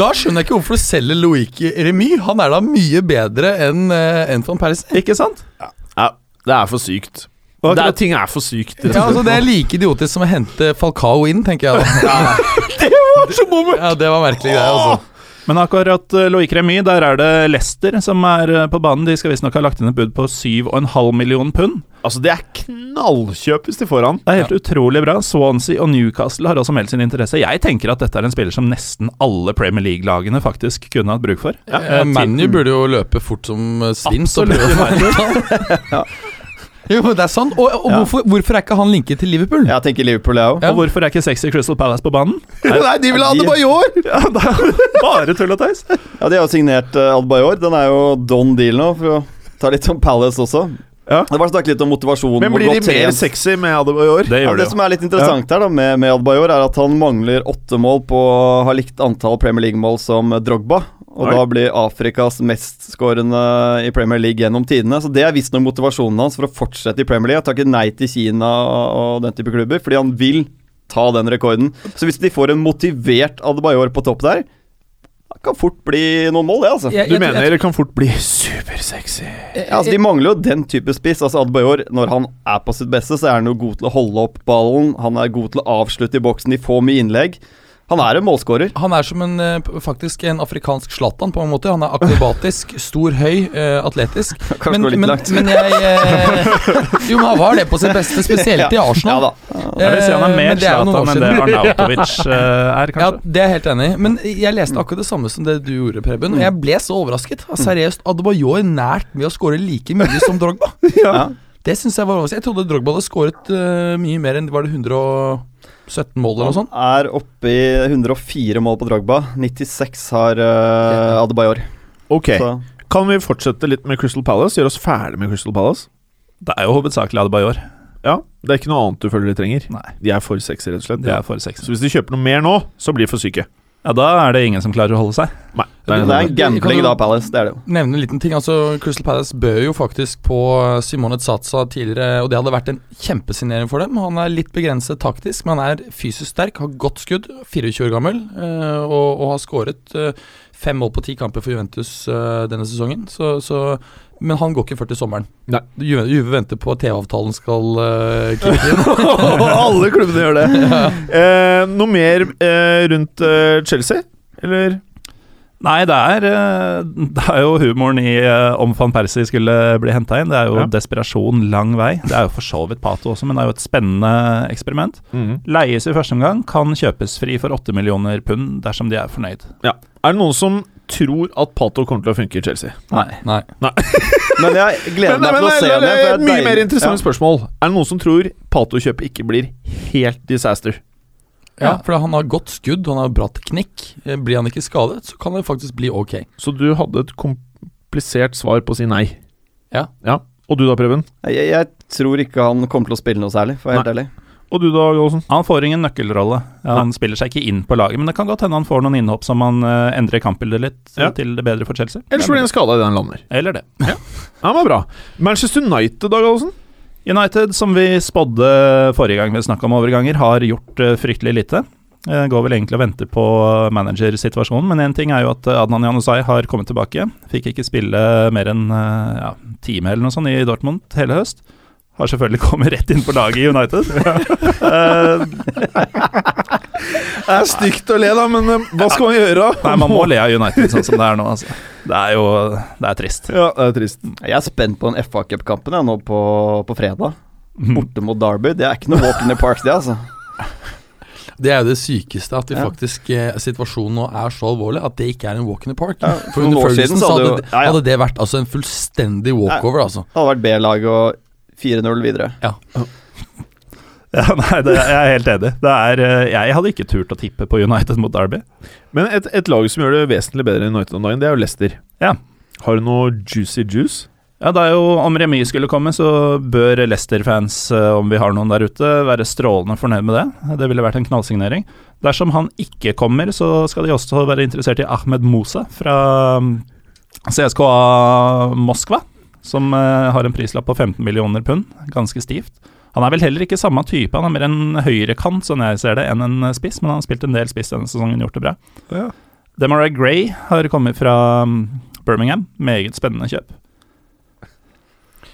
Da skjønner jeg ikke hvorfor du selger Loic Remy. Han er da mye bedre enn uh, en van Persie. Ikke sant? Ja, det er for sykt. Det er, ting er for sykt. Ja, altså Det er like idiotisk som å hente Falcao inn, tenker jeg da. [laughs] det var så bommert! Ja, Det var merkelig greie, altså. Men akkurat uh, Loic Remy, der er det Leicester som er eh, på banen. De skal visstnok ha lagt inn et bud på 7,5 million pund. Altså, det er knallkjøp hvis de får han. Det er helt utrolig bra. Swansea og Newcastle har også meldt sin interesse. Jeg tenker at dette er en spiller som nesten alle Premier League-lagene faktisk kunne hatt bruk for. Ja, ja ManU burde jo løpe fort som svin. Absolutt. [laughs] Jo, men det er sant. Og, og Ja. hvorfor, hvorfor er ikke han linket til Liverpool? Jeg tenker Liverpool, jeg òg. Ja. Og hvorfor er ikke sexy Crystal Palace på banen? [laughs] Nei, de vil ha de- Bajor [laughs] Ja, bare tull og tøys. Ja, de har jo signert uh, Bajor Den er jo don deal nå, for å ta litt om Palace også. Ja. Det var snakket litt om motivasjonen. Men blir de mer trent- sexy med Adebayor? Det Ja, det det som er litt interessant her da med, med Adebayor, er at han mangler åtte mål på å ha likt antall Premier League-mål som Drogba. Og Oi. da blir Afrikas mestskårende i Premier League gjennom tidene. Så det er visstnok motivasjonen hans for å fortsette i Premier League. Han takker nei til Kina og den type klubber, fordi han vil ta den rekorden. Så hvis de får en motivert Adebayor på topp der, det kan fort bli noen mål, det, altså. Jeg- Du jeg- jeg- mener det kan fort bli supersexy? Ja, altså De mangler jo den type spiss. Altså Adebayor, når han er på sitt beste, så er han jo god til å holde opp ballen. Han er god til å avslutte i boksen. De får mye innlegg. Han er en målskårer. Han er som en, eh, faktisk en afrikansk Zlatan, på en måte. Han er akrobatisk, [laughs] stor, høy, uh, atletisk. [laughs] Kanskje Men, litt men, langt. men jeg uh, [laughs] Jo, men han var det på sitt beste, spesielt i Ja Arsenal. da. Jeg vil si han er mer er Zlatan enn det. Arnautovic uh, er, Ja, det er jeg helt enig i. Men jeg leste akkurat det samme som det du gjorde, Preben. Og jeg ble så overrasket. Altså, Seriøst, Adebayor nært med å skåre like mye som Drogba. Ja. Det synes jeg var overraskende. Jeg trodde Drogba hadde skåret mye mer enn Var det 117 mål eller noe sånt? Han er oppe i 104 mål på Dragba. 96 har uh, Adebayor. Ok, Så kan vi fortsette litt med Crystal Palace? Gjøre oss ferdig med Crystal Palace? Det er jo hovedsakelig Adebayor. Ja, Det er ikke noe annet du føler de trenger. Nei, De er for sexy, rett og slett. det er for sexy. Så hvis de kjøper noe mer nå, så blir de for syke. Ja, da er det ingen som klarer å holde seg. Nei. Det er det- en gambling, da, Palace. Det er det jo. Nevne en liten ting. altså Crystal Palace bød jo faktisk på Simone Tsatsa tidligere, og det hadde vært en kjempesignering for dem. Han er litt begrenset taktisk, men han er fysisk sterk, har godt skudd, 24 år gammel, eh, og, og har skåret eh, fem mål på ti kamper for Juventus eh, denne sesongen. Så, så, men han går ikke før til sommeren. Nei. Juve, Juve venter på at TV-avtalen skal uh, kicke [laughs] inn. Alle klubbene gjør det. [laughs] Eh, noe mer eh, rundt eh, Chelsea? Eller? Nei, det er, eh, det er jo humoren i eh, om van Persie skulle bli henta inn. Det er jo Ja. desperasjon lang vei. Det er jo for så vidt Pato også, men det er jo et spennende eksperiment. Mm. Leies i første omgang, kan kjøpes fri for 8 millioner pund dersom de er fornøyd. Ja. Er det noen som tror at Pato kommer til å funke i Chelsea? Nei. Nei. [laughs] Men jeg gleder meg til å se det. det er et mye mer interessant Ja. spørsmål. Er det noen som tror Pato-kjøpet ikke blir helt disaster? Ja, for han har godt skudd, han har bra teknikk. Eh, Blir han ikke skadet, så kan det faktisk bli ok. Så du hadde et komplisert svar på å si nei? Ja. ja. Og du da, Preben? Jeg, jeg tror ikke han kommer til å spille noe særlig, for å være helt ærlig. Og du da, Gallosen? Han får ingen nøkkelrolle. Ja, han spiller seg ikke inn på laget, men det kan godt hende han får noen innhopp som han uh, endrer kampbildet litt Ja. til det bedre for Chelsea. Ellers blir han skada idet han lander. Eller det. Ja, men bra. Manchester United, da, Gallosen? United, som vi spådde forrige gang vi snakka om overganger, har gjort eh, fryktelig lite. Eh, går vel egentlig og venter på managersituasjonen, men én ting er jo at eh, Adnan Janusai har kommet tilbake. Fikk ikke spille mer enn ja, time eller noe sånt i Dortmund hele høst. Har selvfølgelig kommet rett inn på laget i United. [laughs] Eh, Det er stygt å le, da, men eh, hva skal man gjøre? nei, man må le av United sånn som det er nå, altså. Det er jo Det er trist. Ja, det er trist. Jeg er spent på den FA Cup-kampen nå på, på fredag. Mm. Borte mot Derby. Det er ikke noe walk in the park, det, altså. Det er jo det sykeste, at de Ja. faktisk eh, situasjonen nå er så alvorlig at det ikke er en walk in the park. Ja, For for under Ferguson hadde, hadde jo- det- ja, ja. hadde det vært altså en fullstendig walkover, altså. Det hadde vært B-lag og 4-0 videre. [laughs] Ja, nei, det, jeg er helt enig. Det er, eh, jeg hadde ikke turt å tippe på United mot Derby. Men et, et lag som gjør det vesentlig bedre enn United om dagen, det er jo Leicester. Ja. Har du noe juicy juice? Ja, det er jo, Om remis skulle komme, så bør Leicester-fans, eh, om vi har noen der ute, være strålende fornøyd med det. Det ville vært en knallsignering. Dersom han ikke kommer, så skal de også være interessert i Ahmed Mosa fra mm, CSKA Moskva, som eh, har en prislapp på 15 millioner pund. Ganske stivt. Han er vel heller ikke samme type, han er mer en høyrekant, sånn jeg ser det, enn en spiss, men han har spilt en del spiss denne sesongen, gjort det bra. Ja. Demarai Gray har kommet fra mm, Birmingham, meget spennende kjøp.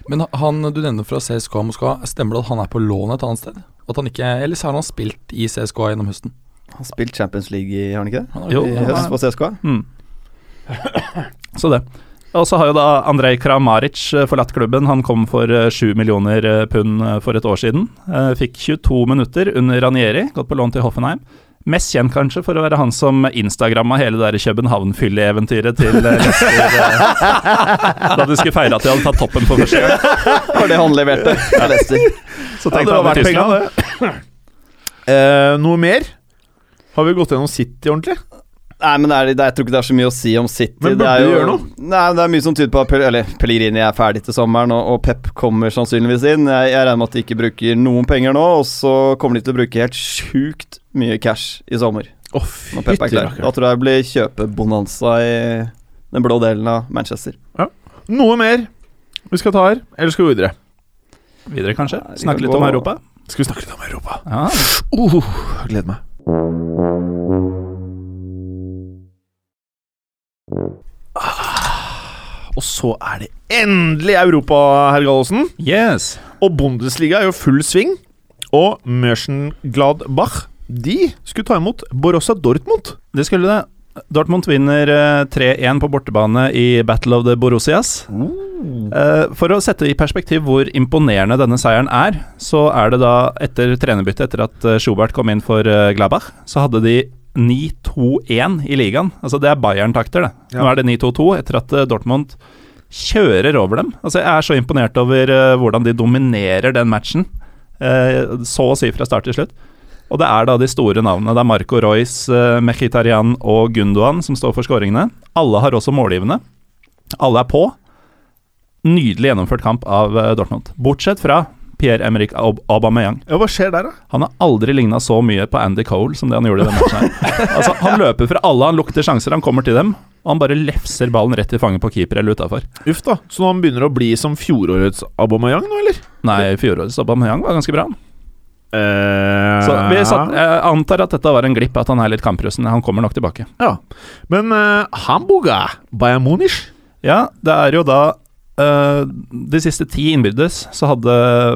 Men han du nevner fra CSKA Moskva, stemmer det at han er på lån et annet sted? At han ikke, Eller så har han spilt i CSKA gjennom høsten? Han har spilt Champions League i, har han ikke det? Han har Jo, I høst på for CSKA? Mm. [coughs] Så det. Og så har jo da Andrej Kramaric eh, forlatt klubben. Han kom for eh, 7 millioner eh, pund eh, for et år siden. Eh, Fikk 22 minutter under Ranieri, gått på lån til Hoffenheim. Mest kjent kanskje for å være han som instagramma hele det København-fylleeventyret til eh, Leicester. eh, [laughs] Da de skulle feire at de hadde tatt toppen for første gang. [laughs] Var det han leverte. Ja, Leicester. [laughs] Så Ja, tenkte det var han i penga, det. Eh, noe mer? Har vi gått gjennom City ordentlig? Nei, men det er, det jeg tror ikke det er så mye å si om City. Men burde det er jo, gjøre noe? Nei, det er mye som tyder på at eller, Pellegrini er ferdig til sommeren, og, og Pep kommer sannsynligvis inn. Jeg, jeg regner med at de ikke bruker noen penger nå, og så kommer de til å bruke helt sjukt mye cash i sommer. Å, Når Pep er klar. Da tror jeg det blir kjøpebonanza i den blå delen av Manchester. Ja. Noe mer vi skal ta her, eller skal vi videre? Videre, kanskje? Ja, Snakke kan litt om Europa? Skal vi snakke litt om Europa? Ja. Uh, gleder meg. Og så er det endelig Europa, herr Gallosen. Yes. Og Bundesliga er jo full sving. Og Mönchengladbach de skulle ta imot Borussia Dortmund. Det skulle det. Dortmund vinner eh, 3-1 på bortebane i Battle of the Borussias. Uh. For å sette i perspektiv hvor imponerende denne seieren er, så er det da etter trenerbyttet, etter at eh, Schubert kom inn for Glabach, så hadde de 9-2-1 i ligaen. Altså Det er Bayern-takter, det. Nå er det 9-2-2 etter at eh, Dortmund kjører over dem. Altså Jeg er så imponert over eh, hvordan de dominerer den matchen, eh, så å si fra start til slutt. Og det er da de store navnene. Det er Marco Royce, Mechitarian Mkhitarian og Gundogan som står for skåringene. Alle har også målgivende. Alle er på. Nydelig gjennomført kamp av Dortmund. Bortsett fra Pierre-Emerick Aub- Aubameyang. Ja, hva skjer der, da? Han har aldri ligna så mye på Andy Cole som det han gjorde i den matchen. her [laughs] Altså Han løper fra alle, han lukter sjanser, han kommer til dem. Og han bare lefser ballen rett i fanget på keeper eller utafor. Uff, da. Så nå han begynner å bli som fjorårets Aubameyang nå, eller? Nei, fjorårets Aubameyang var ganske bra. Eh, Så vi satt, Jeg antar at dette var en glipp, at han er litt kamprusten. Han kommer nok tilbake. Ja. Men uh, Hamburger, Bayern Munich Ja, det er jo da eh, De siste ti innbyrdes så hadde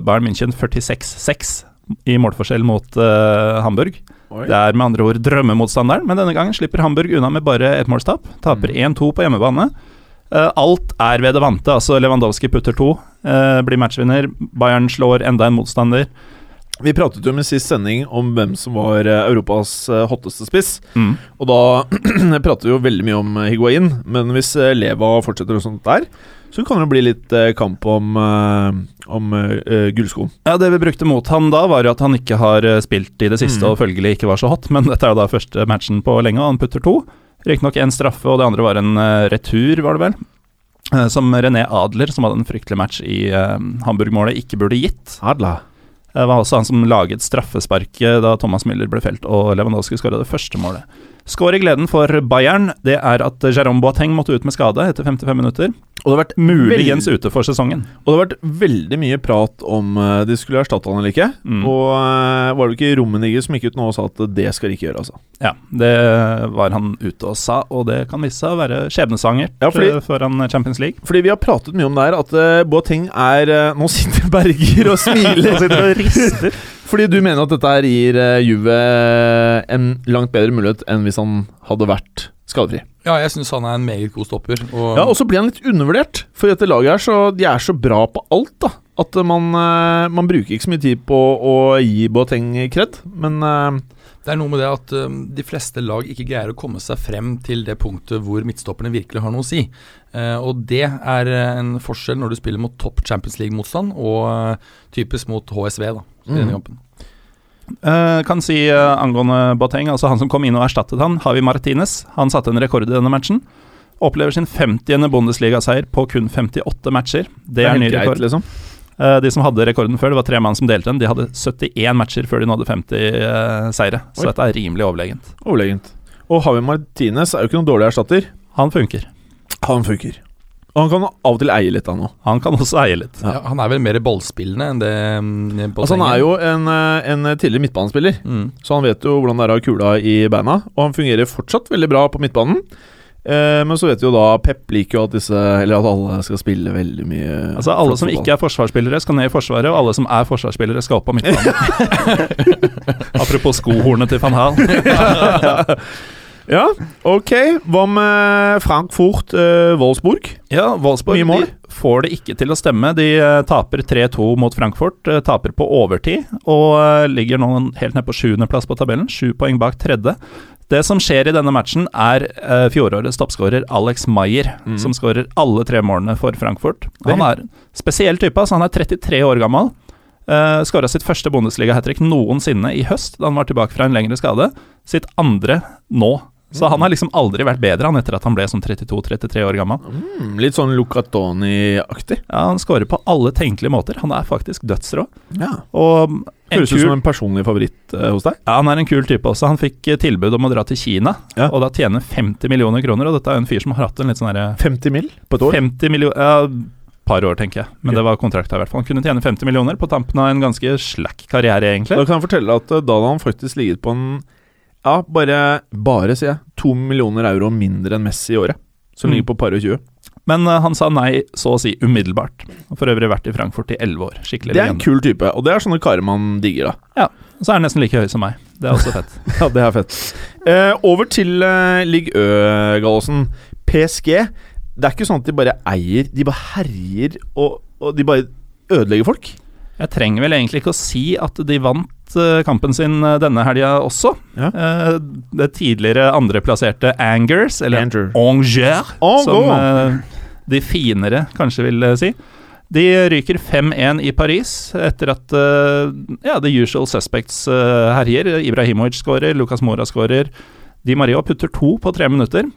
Bayern München 46-6 i målforskjell mot eh, Hamburg. Oi. Det er med andre ord drømmemotstanderen, men denne gangen slipper Hamburg unna med bare ett målstap. Taper 1-2 på hjemmebane. Eh, alt er ved det vante. altså Lewandowski putter to, eh, blir matchvinner. Bayern slår enda en motstander. Vi pratet jo med sist sending om hvem som var eh, Europas eh, hotteste spiss. Mm. Og da [clears throat] prater vi jo veldig mye om eh, Higuain, men hvis Leva fortsetter og sånt der, så kan det bli litt kamp om, om uh, gullskoen. Ja, Det vi brukte mot han da, var jo at han ikke har spilt i det siste Mm. og følgelig ikke var så hot, men dette er jo da første matchen på lenge, og han putter to. Riktignok én straffe, og det andre var en retur, var det vel. Eh, som René Adler, som hadde en fryktelig match i Hamburg-målet, ikke burde gitt. Adla. Det var også han som laget straffesparket da Thomas Müller ble felt og Lewandowski skåra det første målet. Skår i gleden for Bayern, det er at Jérôme Boateng måtte ut med skade etter 55 minutter. Og det har vært Muligens ute for sesongen. Og det har vært veldig mye prat om eh, de skulle erstatte han eller ikke. Mm. Og eh, var det ikke Rommenigge som gikk ut nå og sa at det skal de ikke gjøre, altså. Ja, det var han ute og sa, og det kan vise seg å være skjebnesvangert Ja, fordi- eh, foran Champions League. Fordi vi har pratet mye om det her, at uh, Boateng er eh, Nå sitter Berger og smiler. [laughs] og sitter og rister. Fordi du mener at dette her gir uh, Juve en langt bedre mulighet enn hvis han hadde vært skadefri. Ja, jeg syns han er en meget god stopper. Og Ja, Og så blir han litt undervurdert, for dette laget her så, de er så bra på alt. da At man, eh, man bruker ikke så mye tid på å gi Boateng kred, men eh, Det er noe med det at um, de fleste lag ikke greier å komme seg frem til det punktet hvor midtstopperne virkelig har noe å si. Uh, og det er eh, en forskjell når du spiller mot topp Champions League-motstand, og uh, typisk mot HSV da, i denne Mhm. kampen. Uh, kan si angående Boateng, altså han som kom inn og erstattet han, Javi Martinez. Han satte en rekord i denne matchen. Opplever sin 50. Bundesliga-seier på kun 58 matcher. Det er ny rekord. greit, liksom. Eh, de som hadde rekorden før, det var tre mann som delte den. De hadde 71 matcher før de nådde 50 eh, seire. Så Oi. dette er rimelig overlegent. Overlegent. Og Javi Martinez er jo ikke noen dårlig erstatter. Han funker. Han funker. Og han kan av og til eie litt, han òg. Han kan også eie litt. Ja. Ja, han er vel mer ballspillende enn det um, Altså, han er jo en, eh, en tidligere midtbanespiller, mm. så han vet jo hvordan det er å ha kula i beina. Og han fungerer fortsatt veldig bra på midtbanen. Eh, men så vet vi jo da Pep liker jo at disse Eller at alle skal spille veldig mye Altså Alle som ikke er forsvarsspillere, skal ned i Forsvaret, og alle som er forsvarsspillere, skal opp på midtbanen. [laughs] Apropos skohornet til van Hal. [laughs] Ja, ok. Hva med Frankfurt eh, Wolfsburg? Ja, Wolfsburg de får det ikke til å stemme. De eh, taper 3-2 mot Frankfurt, eh, taper på overtid og eh, ligger nå helt ned på sjuendeplass på tabellen. Sju poeng bak tredje. Det som skjer i denne matchen, er uh, fjorårets toppskårer Alex Maier, mm. som skårer alle tre målene for Frankfurt. Han er spesiell type, altså han er 33 år gammel. Uh, Skåra sitt første Bundesliga-hat trick noensinne i høst, da han var tilbake fra en lengre skade. Sitt andre nå. Så han har liksom aldri vært bedre han etter at han ble sånn 32-33 år gammel. Mm, litt sånn Lucatoni-aktig. Ja, Han skårer på alle tenkelige måter. Han er faktisk dødsrå. Ja. Og Høres ut som en personlig favoritt eh, hos deg. ja, han er en kul type også. Han fikk eh, tilbud om å dra til Kina, Ja. og da tjene 50 millioner kroner. Og dette er en fyr som har hatt en litt sånn herre 50 mill. på et år. 50 millioner Ja, par år, tenker jeg. Men Ok. det var kontrakta, i hvert fall. Han kunne tjene 50 millioner på tampen av en ganske slack karriere, egentlig. Da kan jeg fortelle at eh, da hadde han faktisk ligget på en Ja, bare, bare sier jeg, to millioner euro mindre enn Messi i året. Som Mm. ligger på par og 20. Men uh, han sa nei så å si umiddelbart. Og For øvrig vært i Frankfurt i 11 år. Skikkelig Det er en kul type, og det er sånne karer man digger, da. Og så er han nesten like høy som meg. Det er også fett. [laughs] Ja, det er fett. Uh, over til uh, Ligg Ø-gallosen. PSG. Det er ikke sånn at de bare eier, de bare herjer, og, og de bare ødelegger folk. Jeg trenger vel egentlig ikke å si at de vant eh, kampen sin eh, denne helga også. Ja. Eh, det tidligere andreplasserte Angers, eller Angers. Som de finere kanskje vil si. De ryker 5-1 i Paris etter at ja, the usual suspects herjer. Ibrahimovic skårer, Lucas Mora skårer. Di Maria putter to på tre minutter.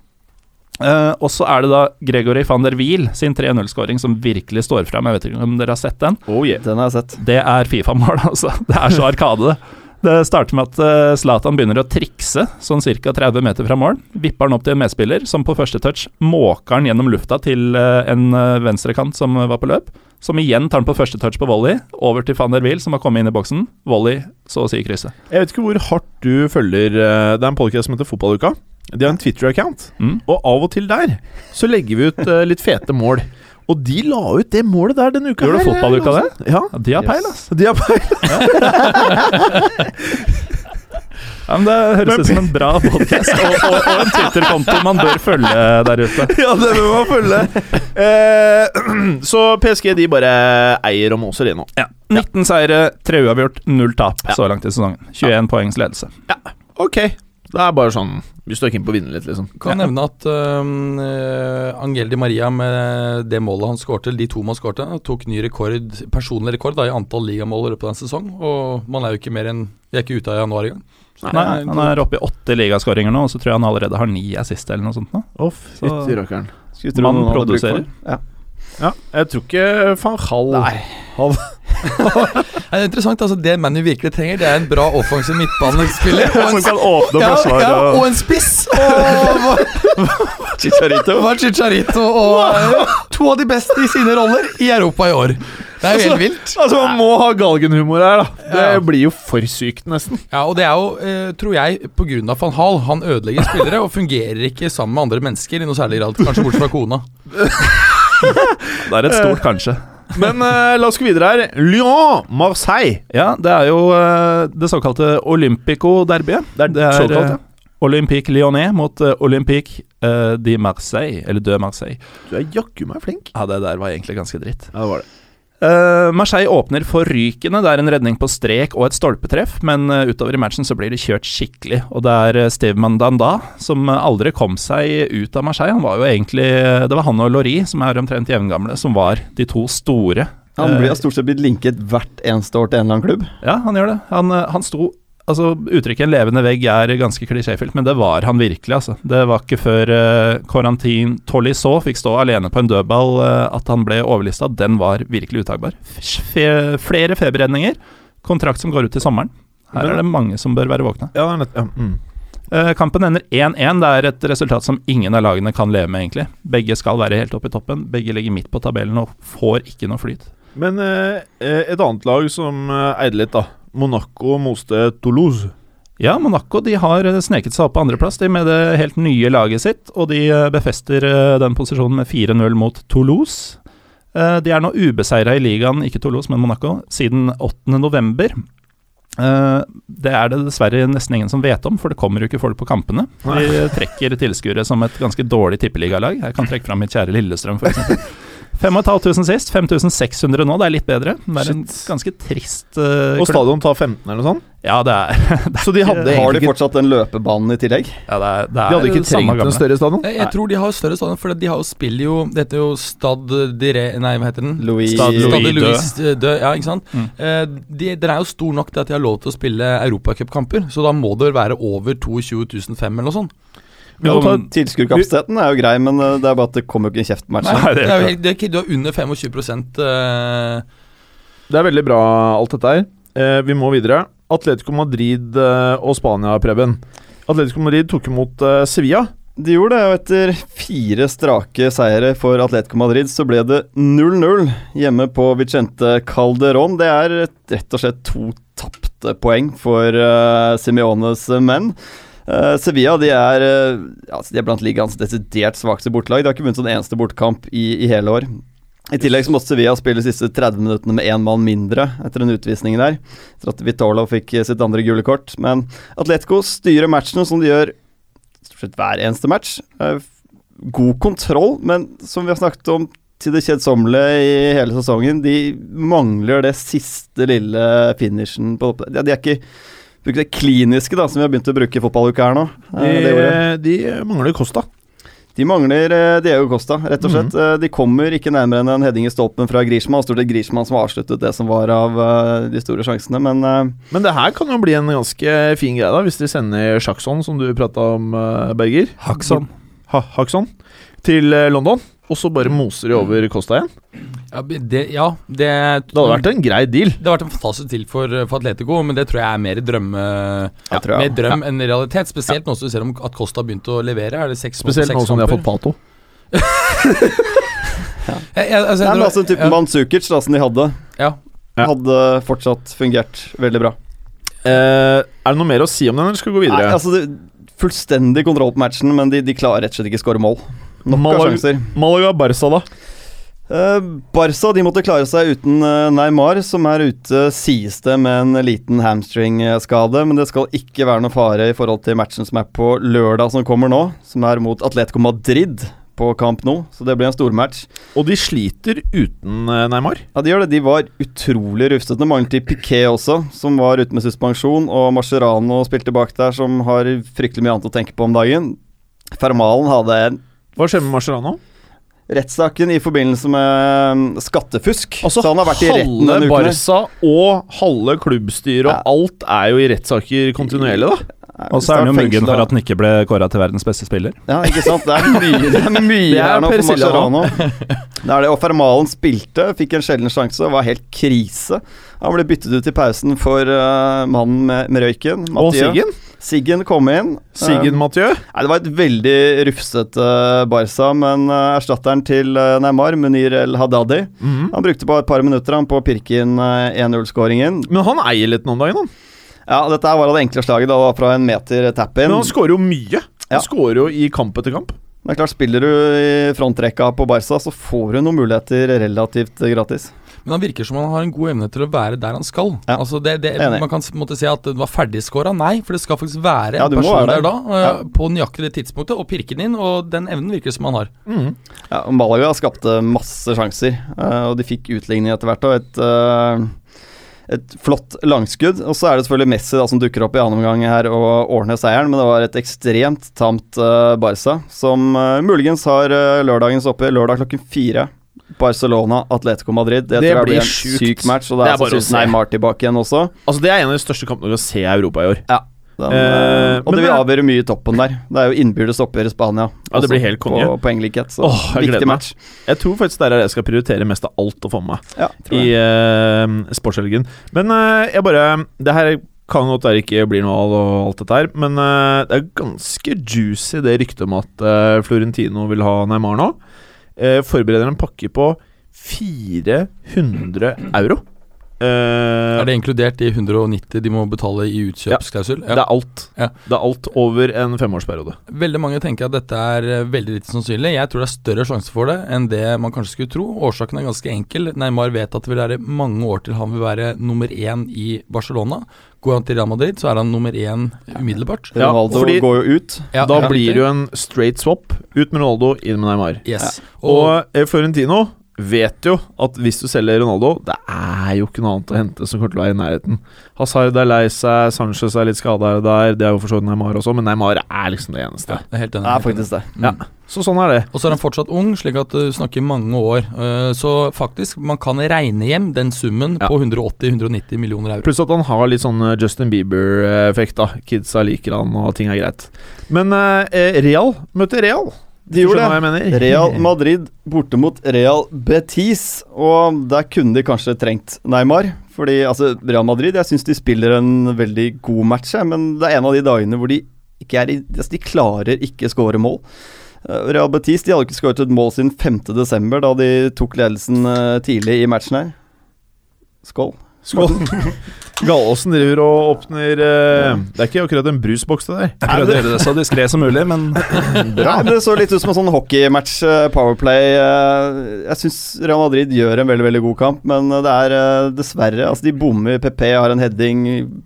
Eh, og så er det da Gregory van der Wiel sin 3-0-skåring som virkelig står fram. Jeg vet ikke om dere har sett den? Oh yeah. Den har jeg sett. Det er Fifa-mål, [laughs] altså. Det er så arkade, det. Det starter med at Zlatan Zlatan begynner å trikse sånn ca. 30 meter fra mål. Vipper han opp til en medspiller, som på første touch måker han gjennom lufta til uh, en eh, venstrekant som var på løp. Som igjen tar han på første touch på volley, over til van der Wiel, som har kommet inn i boksen. Volley, så å si krysset. Jeg vet ikke hvor hardt du følger eh, Det er en podcast som heter Fotballuka. De har en Twitter-account, Mm. og av og til der så legger vi ut uh, litt fete mål. Og de la ut det målet der denne uka. Gjorde du Fotballuka altså. det? Ja. Ja, de har peil, ass. De har peil. [laughs] Ja, men Det høres ut som en bra podkast, og, og, og en Twitter-konto man bør følge der ute. [laughs] ja, det bør man følge. Eh, [clears throat] så PSG de bare eier og moser de nå. Ja. 19 seire, 3 uavgjort, 0 tap så langt i sesongen. 21 poengs ledelse. Ja, Ok. Det er bare sånn Vi står keen på å vinne litt, liksom. Kan nevne at eh, Angel Di Maria med det målet han skårte, eller de to man skårte, tok ny rekord, personlig rekord da, i antall ligamål i løpet av en sesong. Og man er jo ikke mer enn Vi er ikke ute av januar engang. Nei, er- Han er oppe i åtte ligaskåringer nå, og så tror jeg han allerede har ni assist eller noe sånt. nå. Å, fytti rakkeren. Man produserer. Ja. Ja, jeg tror ikke van Hall Nei. Han, [laughs] Det er interessant, altså Det ManU virkelig trenger, det er en bra offensiv midtbanespiller. Og en, som kan åpne ja, ja, og en spiss! Og [laughs] Chicharito. var Chicharito og to av de beste i sine roller i Europa i år. Det er jo helt vilt. Altså, man må ha galgenhumor her, da. Det Ja. blir jo for sykt, nesten. Ja, og det er jo, eh, tror jeg, pga. van Hall. Han ødelegger spillere og fungerer ikke sammen med andre mennesker i noe særlig grad. Kanskje bortsett fra kona. [laughs] [laughs] Det er et stort kanskje. Men uh, la oss gå videre her. Lyon, Marseille. Ja, det er jo uh, det såkalte Olympico-derbyet. Det er Det er såkalt, ja. eh, Olympique Lyonnais mot eh, Olympique eh, de Marseille, eller de Marseille. Du er jaggu meg flink. Ja, det der var egentlig ganske dritt. Ja, det var det. Eh, Marseille åpner forrykende. Det er en redning på strek og et stolpetreff, men uh, utover i matchen så blir det kjørt skikkelig. Og det er uh, Steve Mandanda som aldri kom seg ut av Marseille. Han var jo egentlig Det var han og Laurie, som er omtrent jevngamle, som var de to store. Han blir stort sett blitt linket hvert eneste år til en eller annen klubb. Ja, han gjør det. Han, han sto Altså, Uttrykket 'en levende vegg' er ganske klisjéfylt, men det var han virkelig. altså. Det var ikke før uh, Tolly Tolisso fikk stå alene på en dødball uh, at han ble overlista. Den var virkelig uttakbar. Fe flere feberredninger. Kontrakt som går ut til sommeren. Her er det mange som bør være våkne. Ja, det ja. Mm. Uh, kampen ender 1-1. Det er et resultat som ingen av lagene kan leve med, egentlig. Begge skal være helt oppe i toppen. Begge ligger midt på tabellen og får ikke noe flyt. Men eh, eh, et annet lag som eide litt, da. Monaco moste Toulouse. Ja, Monaco de har eh, sneket seg opp på andreplass de med det helt nye laget sitt, og de eh, befester eh, den posisjonen med 4-0 mot Toulouse. De er nå ubeseira i ligaen, ikke Toulouse, men Monaco, siden 8. november. Eh, Det er det dessverre nesten ingen som vet om, for det kommer jo ikke folk på kampene. De trekker tilskuere som et ganske dårlig tippeligalag. Jeg kan trekke fram mitt kjære Lillestrøm, f.eks. [laughs] 5500 sist, 5600 nå, det er litt bedre. Det er en ganske trist uh, Og stadion tar 15 eller noe sånt. Ja, det er, [laughs] Så de hadde Har de fortsatt den løpebanen i tillegg? ja, det er, det de er hadde ikke trengt en større stadion. Jeg, jeg tror de har større stadion, for de har jo spiller jo Det heter jo Stad Dire... Nei, hva heter den? Louis Stad Louis Louis Dø, ja, ikke sant? Mm. Eh, de, den er jo stor nok til at de har lov til å spille europacupkamper, så da må det vel være over 22 500 eller noe sånt. Vi må ta, Tilskuerkapasiteten er jo grei, men eh, det er bare at det kommer jo ikke en kjeft på matchen. Nei, det er det er ikke, du har under 25 eh, det er veldig bra, alt dette her. Eh, vi må videre. Atletico Madrid og Spania, Preben. Atletico Madrid tok imot Sevilla. De gjorde det, og etter fire strake seire for Atletico Madrid, så ble det 0-0 hjemme på Vicente Calderón. Det er rett og slett to tapte poeng for uh, Simeones menn. Eh, Sevilla de er, uh, altså de er blant ligaens desidert svakeste bortelag. De har ikke vunnet en eneste bortkamp i, i hele år. I tillegg så måtte Sevilla spille de siste 30 minuttene med én mann mindre etter en utvisning der. Etter at Vitolo fikk sitt andre gule kort. Men Atletico styrer matchene som de gjør stort sett hver eneste match. Uh, God kontroll, men som vi har snakket om til det kjedsommelige i hele sesongen, de mangler det siste lille finishen på De er ikke bruker det kliniske da, som vi har begynt å bruke i fotballuka her nå. De, Eh, det de mangler Kosta. De mangler eh, Diego Costa, rett og slett. Mm. De kommer ikke nærmere enn en heading i stolpen fra Griezmann. Stort sett Griezmann som har avsluttet det som var av eh, de store sjansene, men eh, Men det her kan jo bli en ganske fin greie, da hvis de sender Sjaksson, som du prata om, eh, Berger. Hakson. ha Haksson til eh, London, og så bare moser de over Costa igjen. Ja, det, ja, det, Det hadde vært en grei deal. det hadde vært en fantastisk deal for, for Atletico, men det tror jeg er mer drømme Ja, tror jeg. Mer drøm enn realitet. Spesielt nå som du ser om at Costa har begynt å levere. Er det seks Spesielt nå som de har fått? Pato. [laughs] Jeg, jeg, altså, Nei, men jeg- altså typen ja, Mandzukic da, som de hadde, ja. Ja. hadde fortsatt fungert veldig bra. Eh, er det noe mer å si om den, eller skal vi gå Nei, videre? altså det, Fullstendig kontroll på matchen, men de, de klarer rett og slett ikke å skåre mål. Nok av sjanser. Malaga Barca, da? Eh, Barca de måtte klare seg uten eh, Neymar, som er ute, sies det, med en liten hamstringskade. Men det skal ikke være noe fare i forhold til matchen som er på lørdag som kommer nå, som er mot Atletico Madrid på Camp Nou, så det blir en stormatch. Og de sliter uten eh, Neymar. Ja, de gjør det. De var utrolig rufsete. Nå manglet de Piquet også, som var ute med suspensjon, og Mascherano spilte bak der, som har fryktelig mye annet å tenke på om dagen. Fermalen hadde en Hva skjer med Marcerano? rettssaken i forbindelse med mm, skattefusk. Altså, så han har vært i retten denne uken. Halve Barca og halve klubbstyret og Ja. alt er jo i rettssaker kontinuerlig, da. Og så er han jo det muggen for at han ikke ble kåra til verdens beste spiller. Ja, ikke sant. Det er mye, [laughs] det er mye Det er her nå for Mascherano. Det er det. Og Fermalen spilte, fikk en sjelden sjanse, var helt krise. Han ble byttet ut i pausen for uh, mannen med, med røyken. Og Siggen. Siggen kom inn. Siggen Mathieu? Mathieu. Nei, Det var et veldig rufsete uh, Barca, men uh, erstatteren til uh, Neymar, Munir El Hadadi, mm -hmm. han brukte bare et par minutter han på å pirke inn uh, 1-0-skåringen. Men han eier litt noen dager, han. Ja, dette var det enkle slaget, da, det var fra en meter tap-in. Men han skårer jo mye. Ja. Han skårer jo i kamp etter kamp. Det er klart, Spiller du i frontrekka på Barca, så får du noen muligheter relativt gratis. Men han virker som han har en god evne til å være der han skal. Ja. Altså det, det, man kan måtte si at det var ferdigskåra. Nei, for det skal faktisk være Ja, en person være der der. da, eh, Ja. på nøyaktig det tidspunktet, og pirke den inn. Og den evnen virker det som han har. Ja, og Malaga skapte masse sjanser, eh, og de fikk utligning etter hvert. Og et, eh, et flott langskudd. Og så er det selvfølgelig Messi da, som dukker opp i annen omgang her og ordner seieren, men det var et ekstremt tamt uh, Barca, som uh, muligens har uh, lørdagens oppgjør lørdag klokken fire. Barcelona, Atletico Madrid. Det, Det tror jeg blir en sjukt. syk match, og det Det er, er sannsynligvis. Neymar tilbake igjen også. Altså Det er en av de største kampene vi kan se i Europa i år. Den, Eh, eh, og det vil det- avgjøre mye i toppen der. Det er jo innbyrdes oppgjør i Spania. Ja, det blir helt konge. På poenglikhet, så Åh, viktig match. Jeg tror faktisk det er det jeg skal prioritere mest av alt å få med meg Ja, i uh, sportshelgen. Men eh, jeg bare Det her kan godt være ikke blir noe av og alt dette her, men eh, det er ganske juicy det ryktet om at eh, Florentino vil ha Neymar nå. Eh, forbereder en pakke på 400 euro. Eh, Er det inkludert de 190 de må betale i utkjøpsklausul? Det er alt. Ja. Det er alt over en femårsperiode. Veldig mange tenker at dette er eh, veldig lite sannsynlig. Jeg tror det er større sjanse for det enn det man kanskje skulle tro. Årsaken er ganske enkel. Neymar vet at det vil være mange år til han vil være nummer én i Barcelona. Går han til Real Madrid, så er han nummer én umiddelbart. Ja, Ronaldo fordi- går jo ut. Ja, da ja, blir det jo en straight swap. Ut med Ronaldo, inn med Neymar. Yes. Og og Florentino vet jo at hvis du selger Ronaldo, det er jo ikke noe annet å hente som kommer til å være i nærheten. Hazard er lei seg, Sanchez er litt skada her og der, det er jo for så vidt Neymar også, men Neymar er liksom det eneste. ja, er helt enig. Det er faktisk det. Ja. Så sånn er det. Og så er han fortsatt ung, slik at du snakker mange år. Eh, Så faktisk, man kan regne hjem den summen Ja. på 180-190 millioner euro. Pluss at han har litt sånn eh, Justin Bieber-effekt, da. Kidsa liker han, og ting er greit. Men eh, Real møter Real. De gjorde det. Real [laughs] Madrid borte mot Real Betis, og der kunne de kanskje trengt Neymar. Fordi altså, Real Madrid jeg syns de spiller en veldig god match, men det er en av de dagene hvor de ikke er i altså, De klarer ikke skåre mål. Eh, Real Betis de hadde ikke skåret et mål siden 5.12., da de tok ledelsen eh, tidlig i matchen her. Skål. Skål. [laughs] Gallåsen driver og åpner eh, Det er ikke akkurat en brusboks, det der. Jeg prøvde å gjøre det så diskré som mulig, men [laughs] Nei, men Det så litt ut som en sånn hockeymatch, eh, Powerplay. eh, Jeg syns Real Madrid gjør en veldig veldig god kamp, men eh, det er eh, dessverre Altså, de bommer. PP har en heading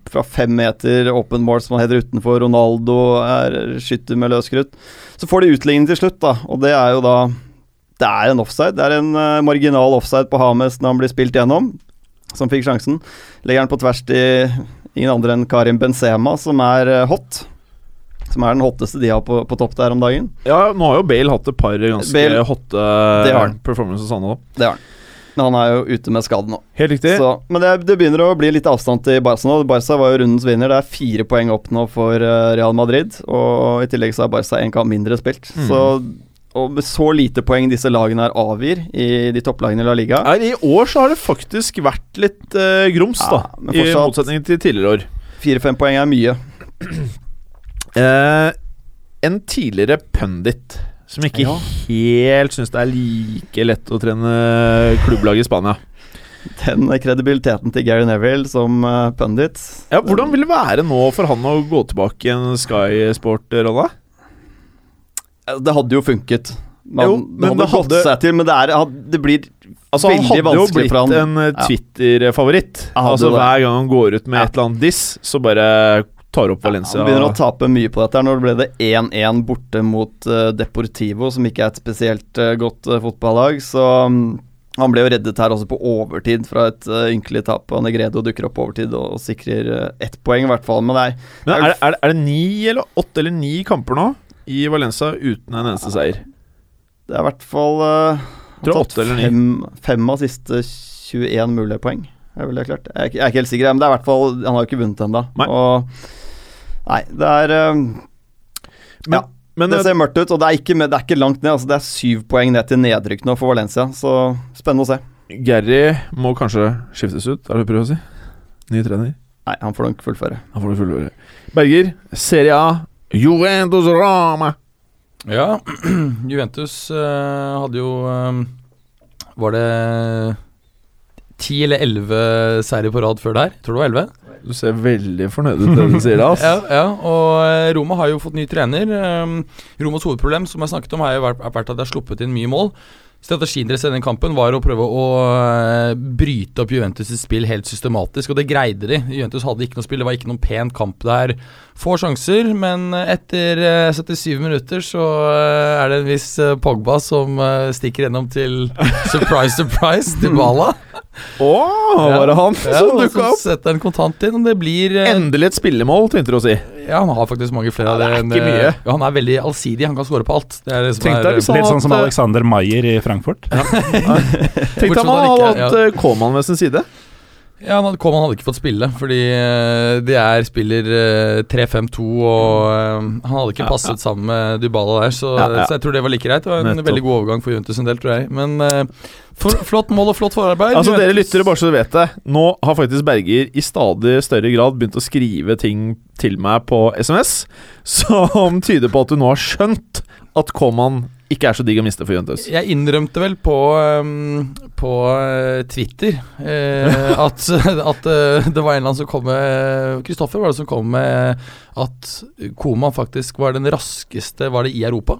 fra fem meter, open mål som han header utenfor. Ronaldo er skytter med løs krutt. Så får de utligning til slutt, da, og det er jo da Det er en offside. Det er en eh, marginal offside på Hames når han blir spilt gjennom, som fikk sjansen. Legger han på tvers til ingen andre enn Karim Benzema, som er eh, hot. Som er den hotteste de har på, på topp der om dagen. Ja, nå har jo Bale hatt et par ganske Bale- hotte performances, han òg. Det har han. Men han er jo ute med skade nå. Helt riktig. Så, men det, det begynner å bli litt avstand til Barca nå. Barca var jo rundens vinner. Det er fire poeng opp nå for eh, Real Madrid. Og i tillegg så har Barca én kamp mindre spilt. Mm. Så, og med så lite poeng disse lagene her avgir i de topplagene i La Liga Nei, I år så har det faktisk vært litt eh, grums, Ja, da. I motsetning til tidligere år. Fire-fem poeng er mye. [clears throat] Eh, en tidligere pundit som ikke Ja. helt syns det er like lett å trene klubblag i Spania. Den kredibiliteten til Gary Neville som uh, pundit Ja, Hvordan vil det være nå for han å gå tilbake i en Sky Sport-rolle? Det hadde jo funket. Man, Jo, det men hadde det gått seg til, men det, er, det blir Altså, han Han hadde jo blitt en eh, Twitter-favoritt. Altså. Hver gang han går ut med Ja. et eller annet diss, så bare tar opp Valencia. Han begynner å tape mye på dette. her. det ble det 1-1 borte mot uh, Deportivo, som ikke er et spesielt uh, godt uh, fotballag. Så um, han ble jo reddet her også på overtid fra et uh, ynkelig tap. Og Negredo dukker opp på overtid og, og sikrer uh, ett poeng, i hvert fall. Men det er, Men er, det- er, det- er det ni eller åtte eller ni kamper nå i Valencia uten en eneste seier? det er i hvert fall uh, tatt fem, fem av siste 21 mulige poeng. Er vel det klart. Jeg jeg er ikke helt sikker, men det er i hvert fall Han har jo ikke vunnet ennå. Nei. Og Nei, det er uh, Men, Ja, men Det eh, ser mørkt ut, og det er ikke, det er ikke langt ned. Altså Det er syv poeng ned til nedrykk nå for Valencia, så spennende å se. Gary må kanskje skiftes ut, er det du prøver å si? Ny trener? Nei, han får nok fullføre. Han får nok fullføre. Berger, Serie A, Juventus Rama. Ja, [clears throat] Juventus uh, hadde jo um, Var det ti eller elleve seire på rad før der? Tror det var elleve. Du ser veldig fornøyd ut det du sier, ass. [laughs] Ja, ja, og eh, Roma har jo fått ny trener. Um, Romas hovedproblem som jeg snakket om har jo vært, vært at de har sluppet inn mye mål. Strategien deres i den kampen var å prøve å eh, bryte opp Juventus' spill helt systematisk, og det greide de. Juventus hadde ikke noe spill, det var ikke noen pen kamp der. Få sjanser, men etter eh, 77 minutter så eh, er det en viss eh, Pogba som eh, stikker gjennom til surprise, surprise, [laughs] Dybala. Å, var det han Ja, som dukka opp? setter en kontant inn, og det blir eh, Endelig et spillemål, tenkte du å si. ja, han har faktisk mange flere av Ja, det er enn, ikke mye. eh, Ja, han er veldig allsidig, han kan score på alt. Det er det som er, eh, Litt sånn som eh, Alexander Maier i Frankfurt. Tenk deg om han det hadde hatt eh, Koman ved sin side. Ja, hadde, Koman hadde ikke fått spille, fordi eh, de er spiller eh, 3-5-2, og eh, han hadde ikke Ja, passet sammen med Dybala der, så, Ja, ja. så jeg tror det var like greit. Det var en Nettopp. veldig god overgang for Juventus en del, tror jeg. Men eh, for, flott mål og flott forarbeid. Altså Dere Juventus- lyttere, bare så dere vet det. Nå har faktisk Berger i stadig større grad begynt å skrive ting til meg på SMS [laughs] som tyder på at du nå har skjønt at Koman ikke er så digg å miste for Juventus. Jeg innrømte vel på, um, på uh, Twitter uh, [laughs] at, at uh, det var en eller annen som kom med Kristoffer var det som kom med at Koman faktisk var den raskeste Var det i Europa.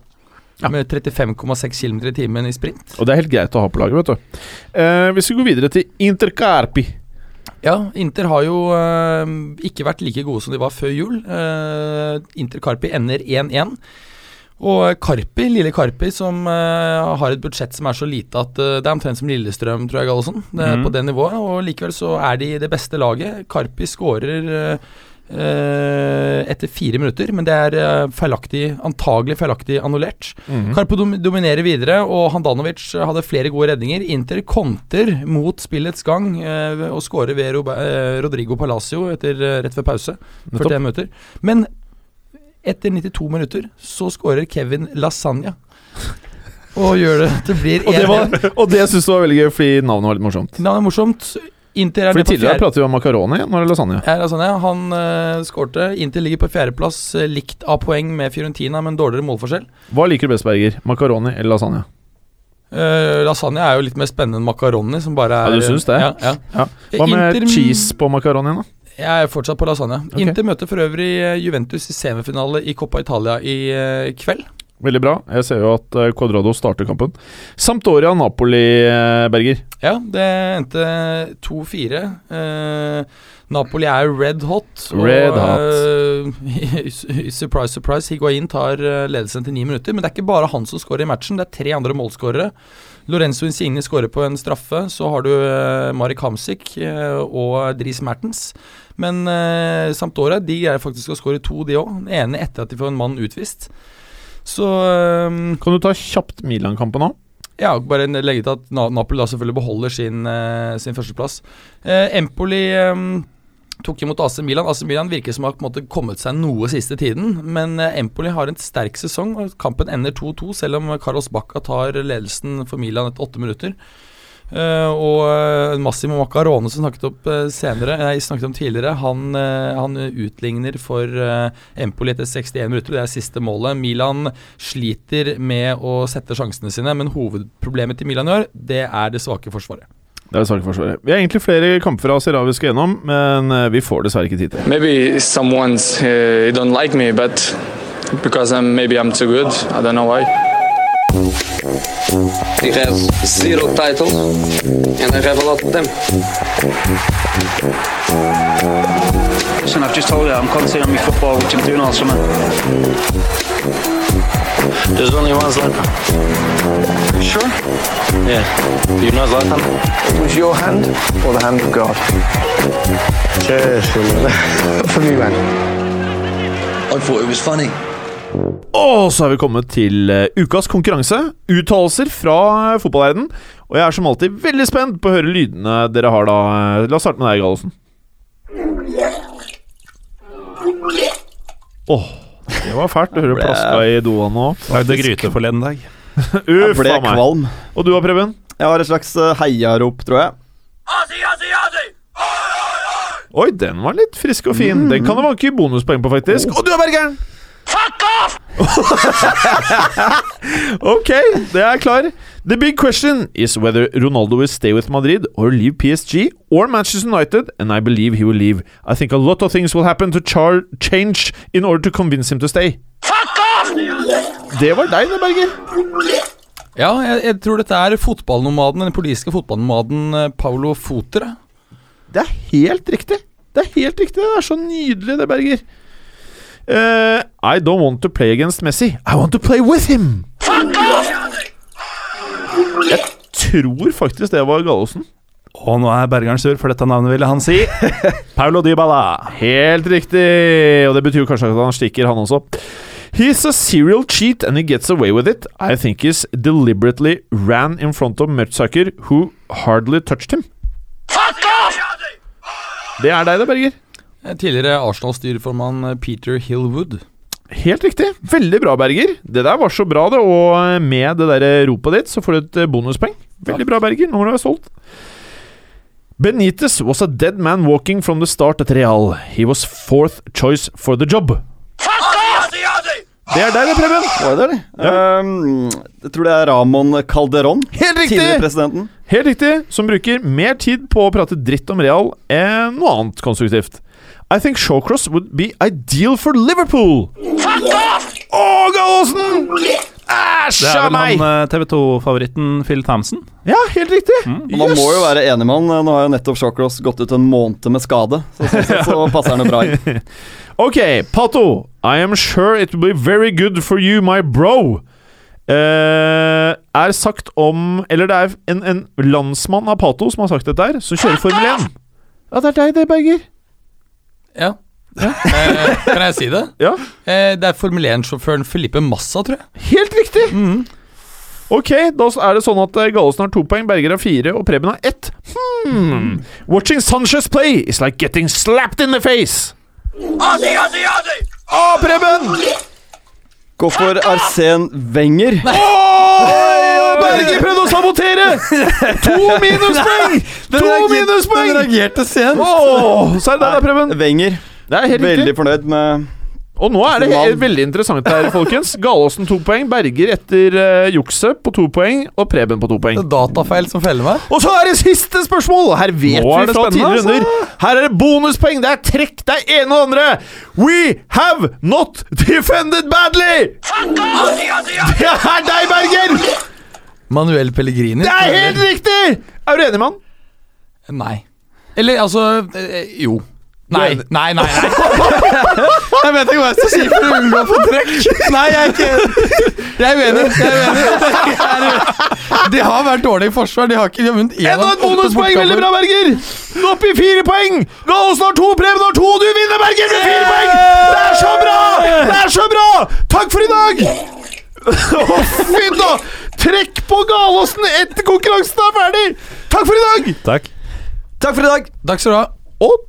Ja. Med 35,6 km i timen i sprint. Og det er helt greit å ha på laget, vet du. Eh, vi skal gå videre til Intercarpi. Ja, Inter har jo eh, ikke vært like gode som de var før jul. Uh, Inter Carpi ender 1-1. Og Karpi, lille Karpi, som uh, har et budsjett som er så lite at uh, det er omtrent som Lillestrøm, tror jeg, Gallosen. Det er Mhm. På det nivået. Og likevel så er de det beste laget. Karpi skårer eh, eh, etter fire minutter, men det er eh, feilaktig, antagelig feilaktig annullert. Mm. Karpo dom dominerer videre, og Handanovic hadde flere gode redninger. Inter konter mot spillets gang eh, og skårer ved Robe eh, Rodrigo Palacio etter, eh, rett før pause. 41 minutter. Men etter 92 minutter så skårer Kevin Lasagna. Og gjør det Det blir Og det, 1-1. var, og det syns du var veldig gøy, fordi navnet var litt morsomt. Navnet er morsomt. Inter er Fordi Tidligere fjerde pratet vi om makaroni, nå er det lasagne. ja, Lasagna. Han uh, skårte. Inter ligger på fjerdeplass, uh, likt av poeng med Fiorentina, men dårligere målforskjell. Hva liker du best, Berger? Makaroni eller lasagne? Uh, lasagne er jo litt mer spennende enn makaroni, som bare er Ja, du syns det? Ja, ja. Ja. Hva med Inter- cheese på makaronien, da? Jeg er fortsatt på lasagne. Okay. Inter møter for øvrig eh, Juventus i semifinale i Coppa Italia i eh, kveld. Veldig bra. Jeg ser jo at eh, Cuadrado starter kampen. Sampdoria Napoli, eh, Berger. Ja, det endte 2-4. Eh, Napoli er red hot. Red eh, [laughs] surprise, surprise. Higuain tar eh, ledelsen til ni minutter. Men det er ikke bare han som skårer i matchen, det er tre andre målskårere. Lorenzo Insigne skårer på en straffe. Så har du eh, Marek Hamsik eh, og Dries Mertens. Men eh, Sampdoria de greier faktisk å skåre to, de òg. Den ene etter at de får en mann utvist. Så eh, Kan du ta kjapt Milan-kampen nå? Ja, bare legge til at Napoli da selvfølgelig beholder sin, sin førsteplass. Eh, Empoli eh, tok imot AC Milan. AC Milan virker som har på en kommet seg noe siste tiden, men eh, Empoli har en sterk sesong, og kampen ender 2-2, selv om Carlos Bacca tar ledelsen for Milan etter åtte minutter. Uh, og uh, Massimo Macarone som snakket, opp, uh, senere, nei, snakket om tidligere, han, uh, han utligner for eh, Empoli etter 61 minutter. Det er siste målet. Milan sliter med å sette sjansene sine, men hovedproblemet til Milan i år, det er det svake forsvaret. Det er Forsvaret. Vi har egentlig flere kamper av Serie vi skal gjennom, men eh, vi får dessverre ikke tid til det. Maybe someone's uh, don't like me, but because I'm maybe I'm too good. I don't know why. He has zero titles, and I have a lot of them. Listen, I've just told you I'm concentrating on my football, which I'm doing all summer. There's only one Zlatan. Sure? Yeah. You know Zlatan? It was your hand or the hand of God? [laughs] For me, man. I thought it was funny. Og så er vi kommet til eh, ukas konkurranse. Uttalelser fra uh, fotballverden. Og jeg er som alltid veldig spent på å høre lydene dere har da. La oss starte med deg, Gallosen. Åh, det var fælt Du hører ble- plaska i doa nå. Lagde gryte forleden dag. [laughs] Uff a meg. kvalm. Og du da, Preben? Jeg har et slags eh, heiarop, tror jeg. Oi, den var litt frisk og fin. Den kan det vanke bonuspoeng på, faktisk. Og du er Bergeren! Fuck off! [laughs] ok, det er klar. The big question is whether Ronaldo will stay with Madrid or leave PSG or Manchester United, and I believe he will leave. I think a lot of things will happen to char change in order to convince him to stay. Fuck off! Det var deg, det, Berger. Ja, jeg, jeg tror dette er fotballnomaden, den politiske fotballnomaden eh, Paulo Foter. Det er helt riktig. Det er helt riktig. Det er så nydelig, det, Berger. Eh, I don't want to play against Messi. I want to play with him. Jeg tror faktisk det var Gallosen. Og nå er Bergeren sur, for dette navnet ville han si. [laughs] Paulo Dybala. Helt riktig. Og det betyr kanskje at han stikker, han også. He's a serial cheat and he gets away with it. I think he's deliberately ran in front of Mertzaker, who hardly touched him. Fuck off! Det er deg, det, Berger. Eh, Tidligere Arsenal-styreformann eh, Peter Hillwood. Helt riktig. Veldig bra, Berger. Det der var så bra, det. Og med det der ropet ditt, så får du et eh, bonuspoeng. Veldig bra, Berger. Nå må du være stolt. Benitez was a dead man walking from the start at Real. He was fourth choice for the job. Det er deg, Preben. Var det det, eller? Um, jeg tror det er Ramon Calderón. Helt Tidligere riktig! presidenten. Helt riktig. Som bruker mer tid på å prate dritt om Real enn noe annet konstruktivt. I think Shawcross would be ideal for Liverpool. Fuck off! Å, Gallosen! Æsj Det er vel meg! han eh, TV 2-favoritten Phil Thamsen. Ja, helt riktig. Og Man må jo være enig med han. Nå har jo nettopp Shawcross gått ut en måned med skade. Så sånn sett så passer han jo bra inn. [laughs] Ok, Pato. I am sure it will be very good for you, my bro. Eh, er sagt om Eller det er en, en landsmann av Pato som har sagt dette her, som kjører Formel 1. Ja, det er deg, det, Berger. Ja. Eh, kan jeg si det? [laughs] Ja. Eh, det er Formel 1-sjåføren Felipe Massa, tror jeg. Helt riktig! Ok, da er det sånn at eh, Gallosen har to poeng, Berger har fire, og Preben har ett. Hmm. Watching Sanchez play is like getting slapped in the face. Å, Preben! Gå for Arsen Wenger. Berge prøvde å sabotere! To minuspoeng! [laughs] To minuspoeng! Den reagerte sent. Oh, så er det deg, da, Preben. Wenger. Det er helt Veldig fornøyd med Og nå er det helt, veldig interessant her, [laughs] folkens. Galåsen to poeng, Berger etter uh, jukset på to poeng, og Preben på to poeng. Det er datafeil som feller meg. Og så er det siste spørsmål! Her vet Nå vi fra tidligere runder. Her er det bonuspoeng, det er trekk, det er ene og andre. We have not defended badly! Det er deg, Berger! Manuel Pellegrini. Det er helt riktig! Er du enig med han? Nei. Eller altså eh, Jo. Nei, nei, nei. nei. [laughs] jeg vet ikke hva jeg skal si for å unngå å få trekk. Nei, jeg er ikke Jeg er uenig. Jeg er uenig. Jeg er uenig. De har vært dårlige i forsvar. De har ikke de har vunnet én Enda et bonuspoeng! Veldig bra, Berger! Opp i fire poeng! Gallosen har to, Preben har to, du vinner, Berger, med fire poeng! Det er så bra! Det er så bra! Takk for i dag! Å, Fint, da! Trekk på Galåsen etter konkurransen er ferdig! Takk for i dag! Takk. Takk for i dag! Takk skal du ha. Og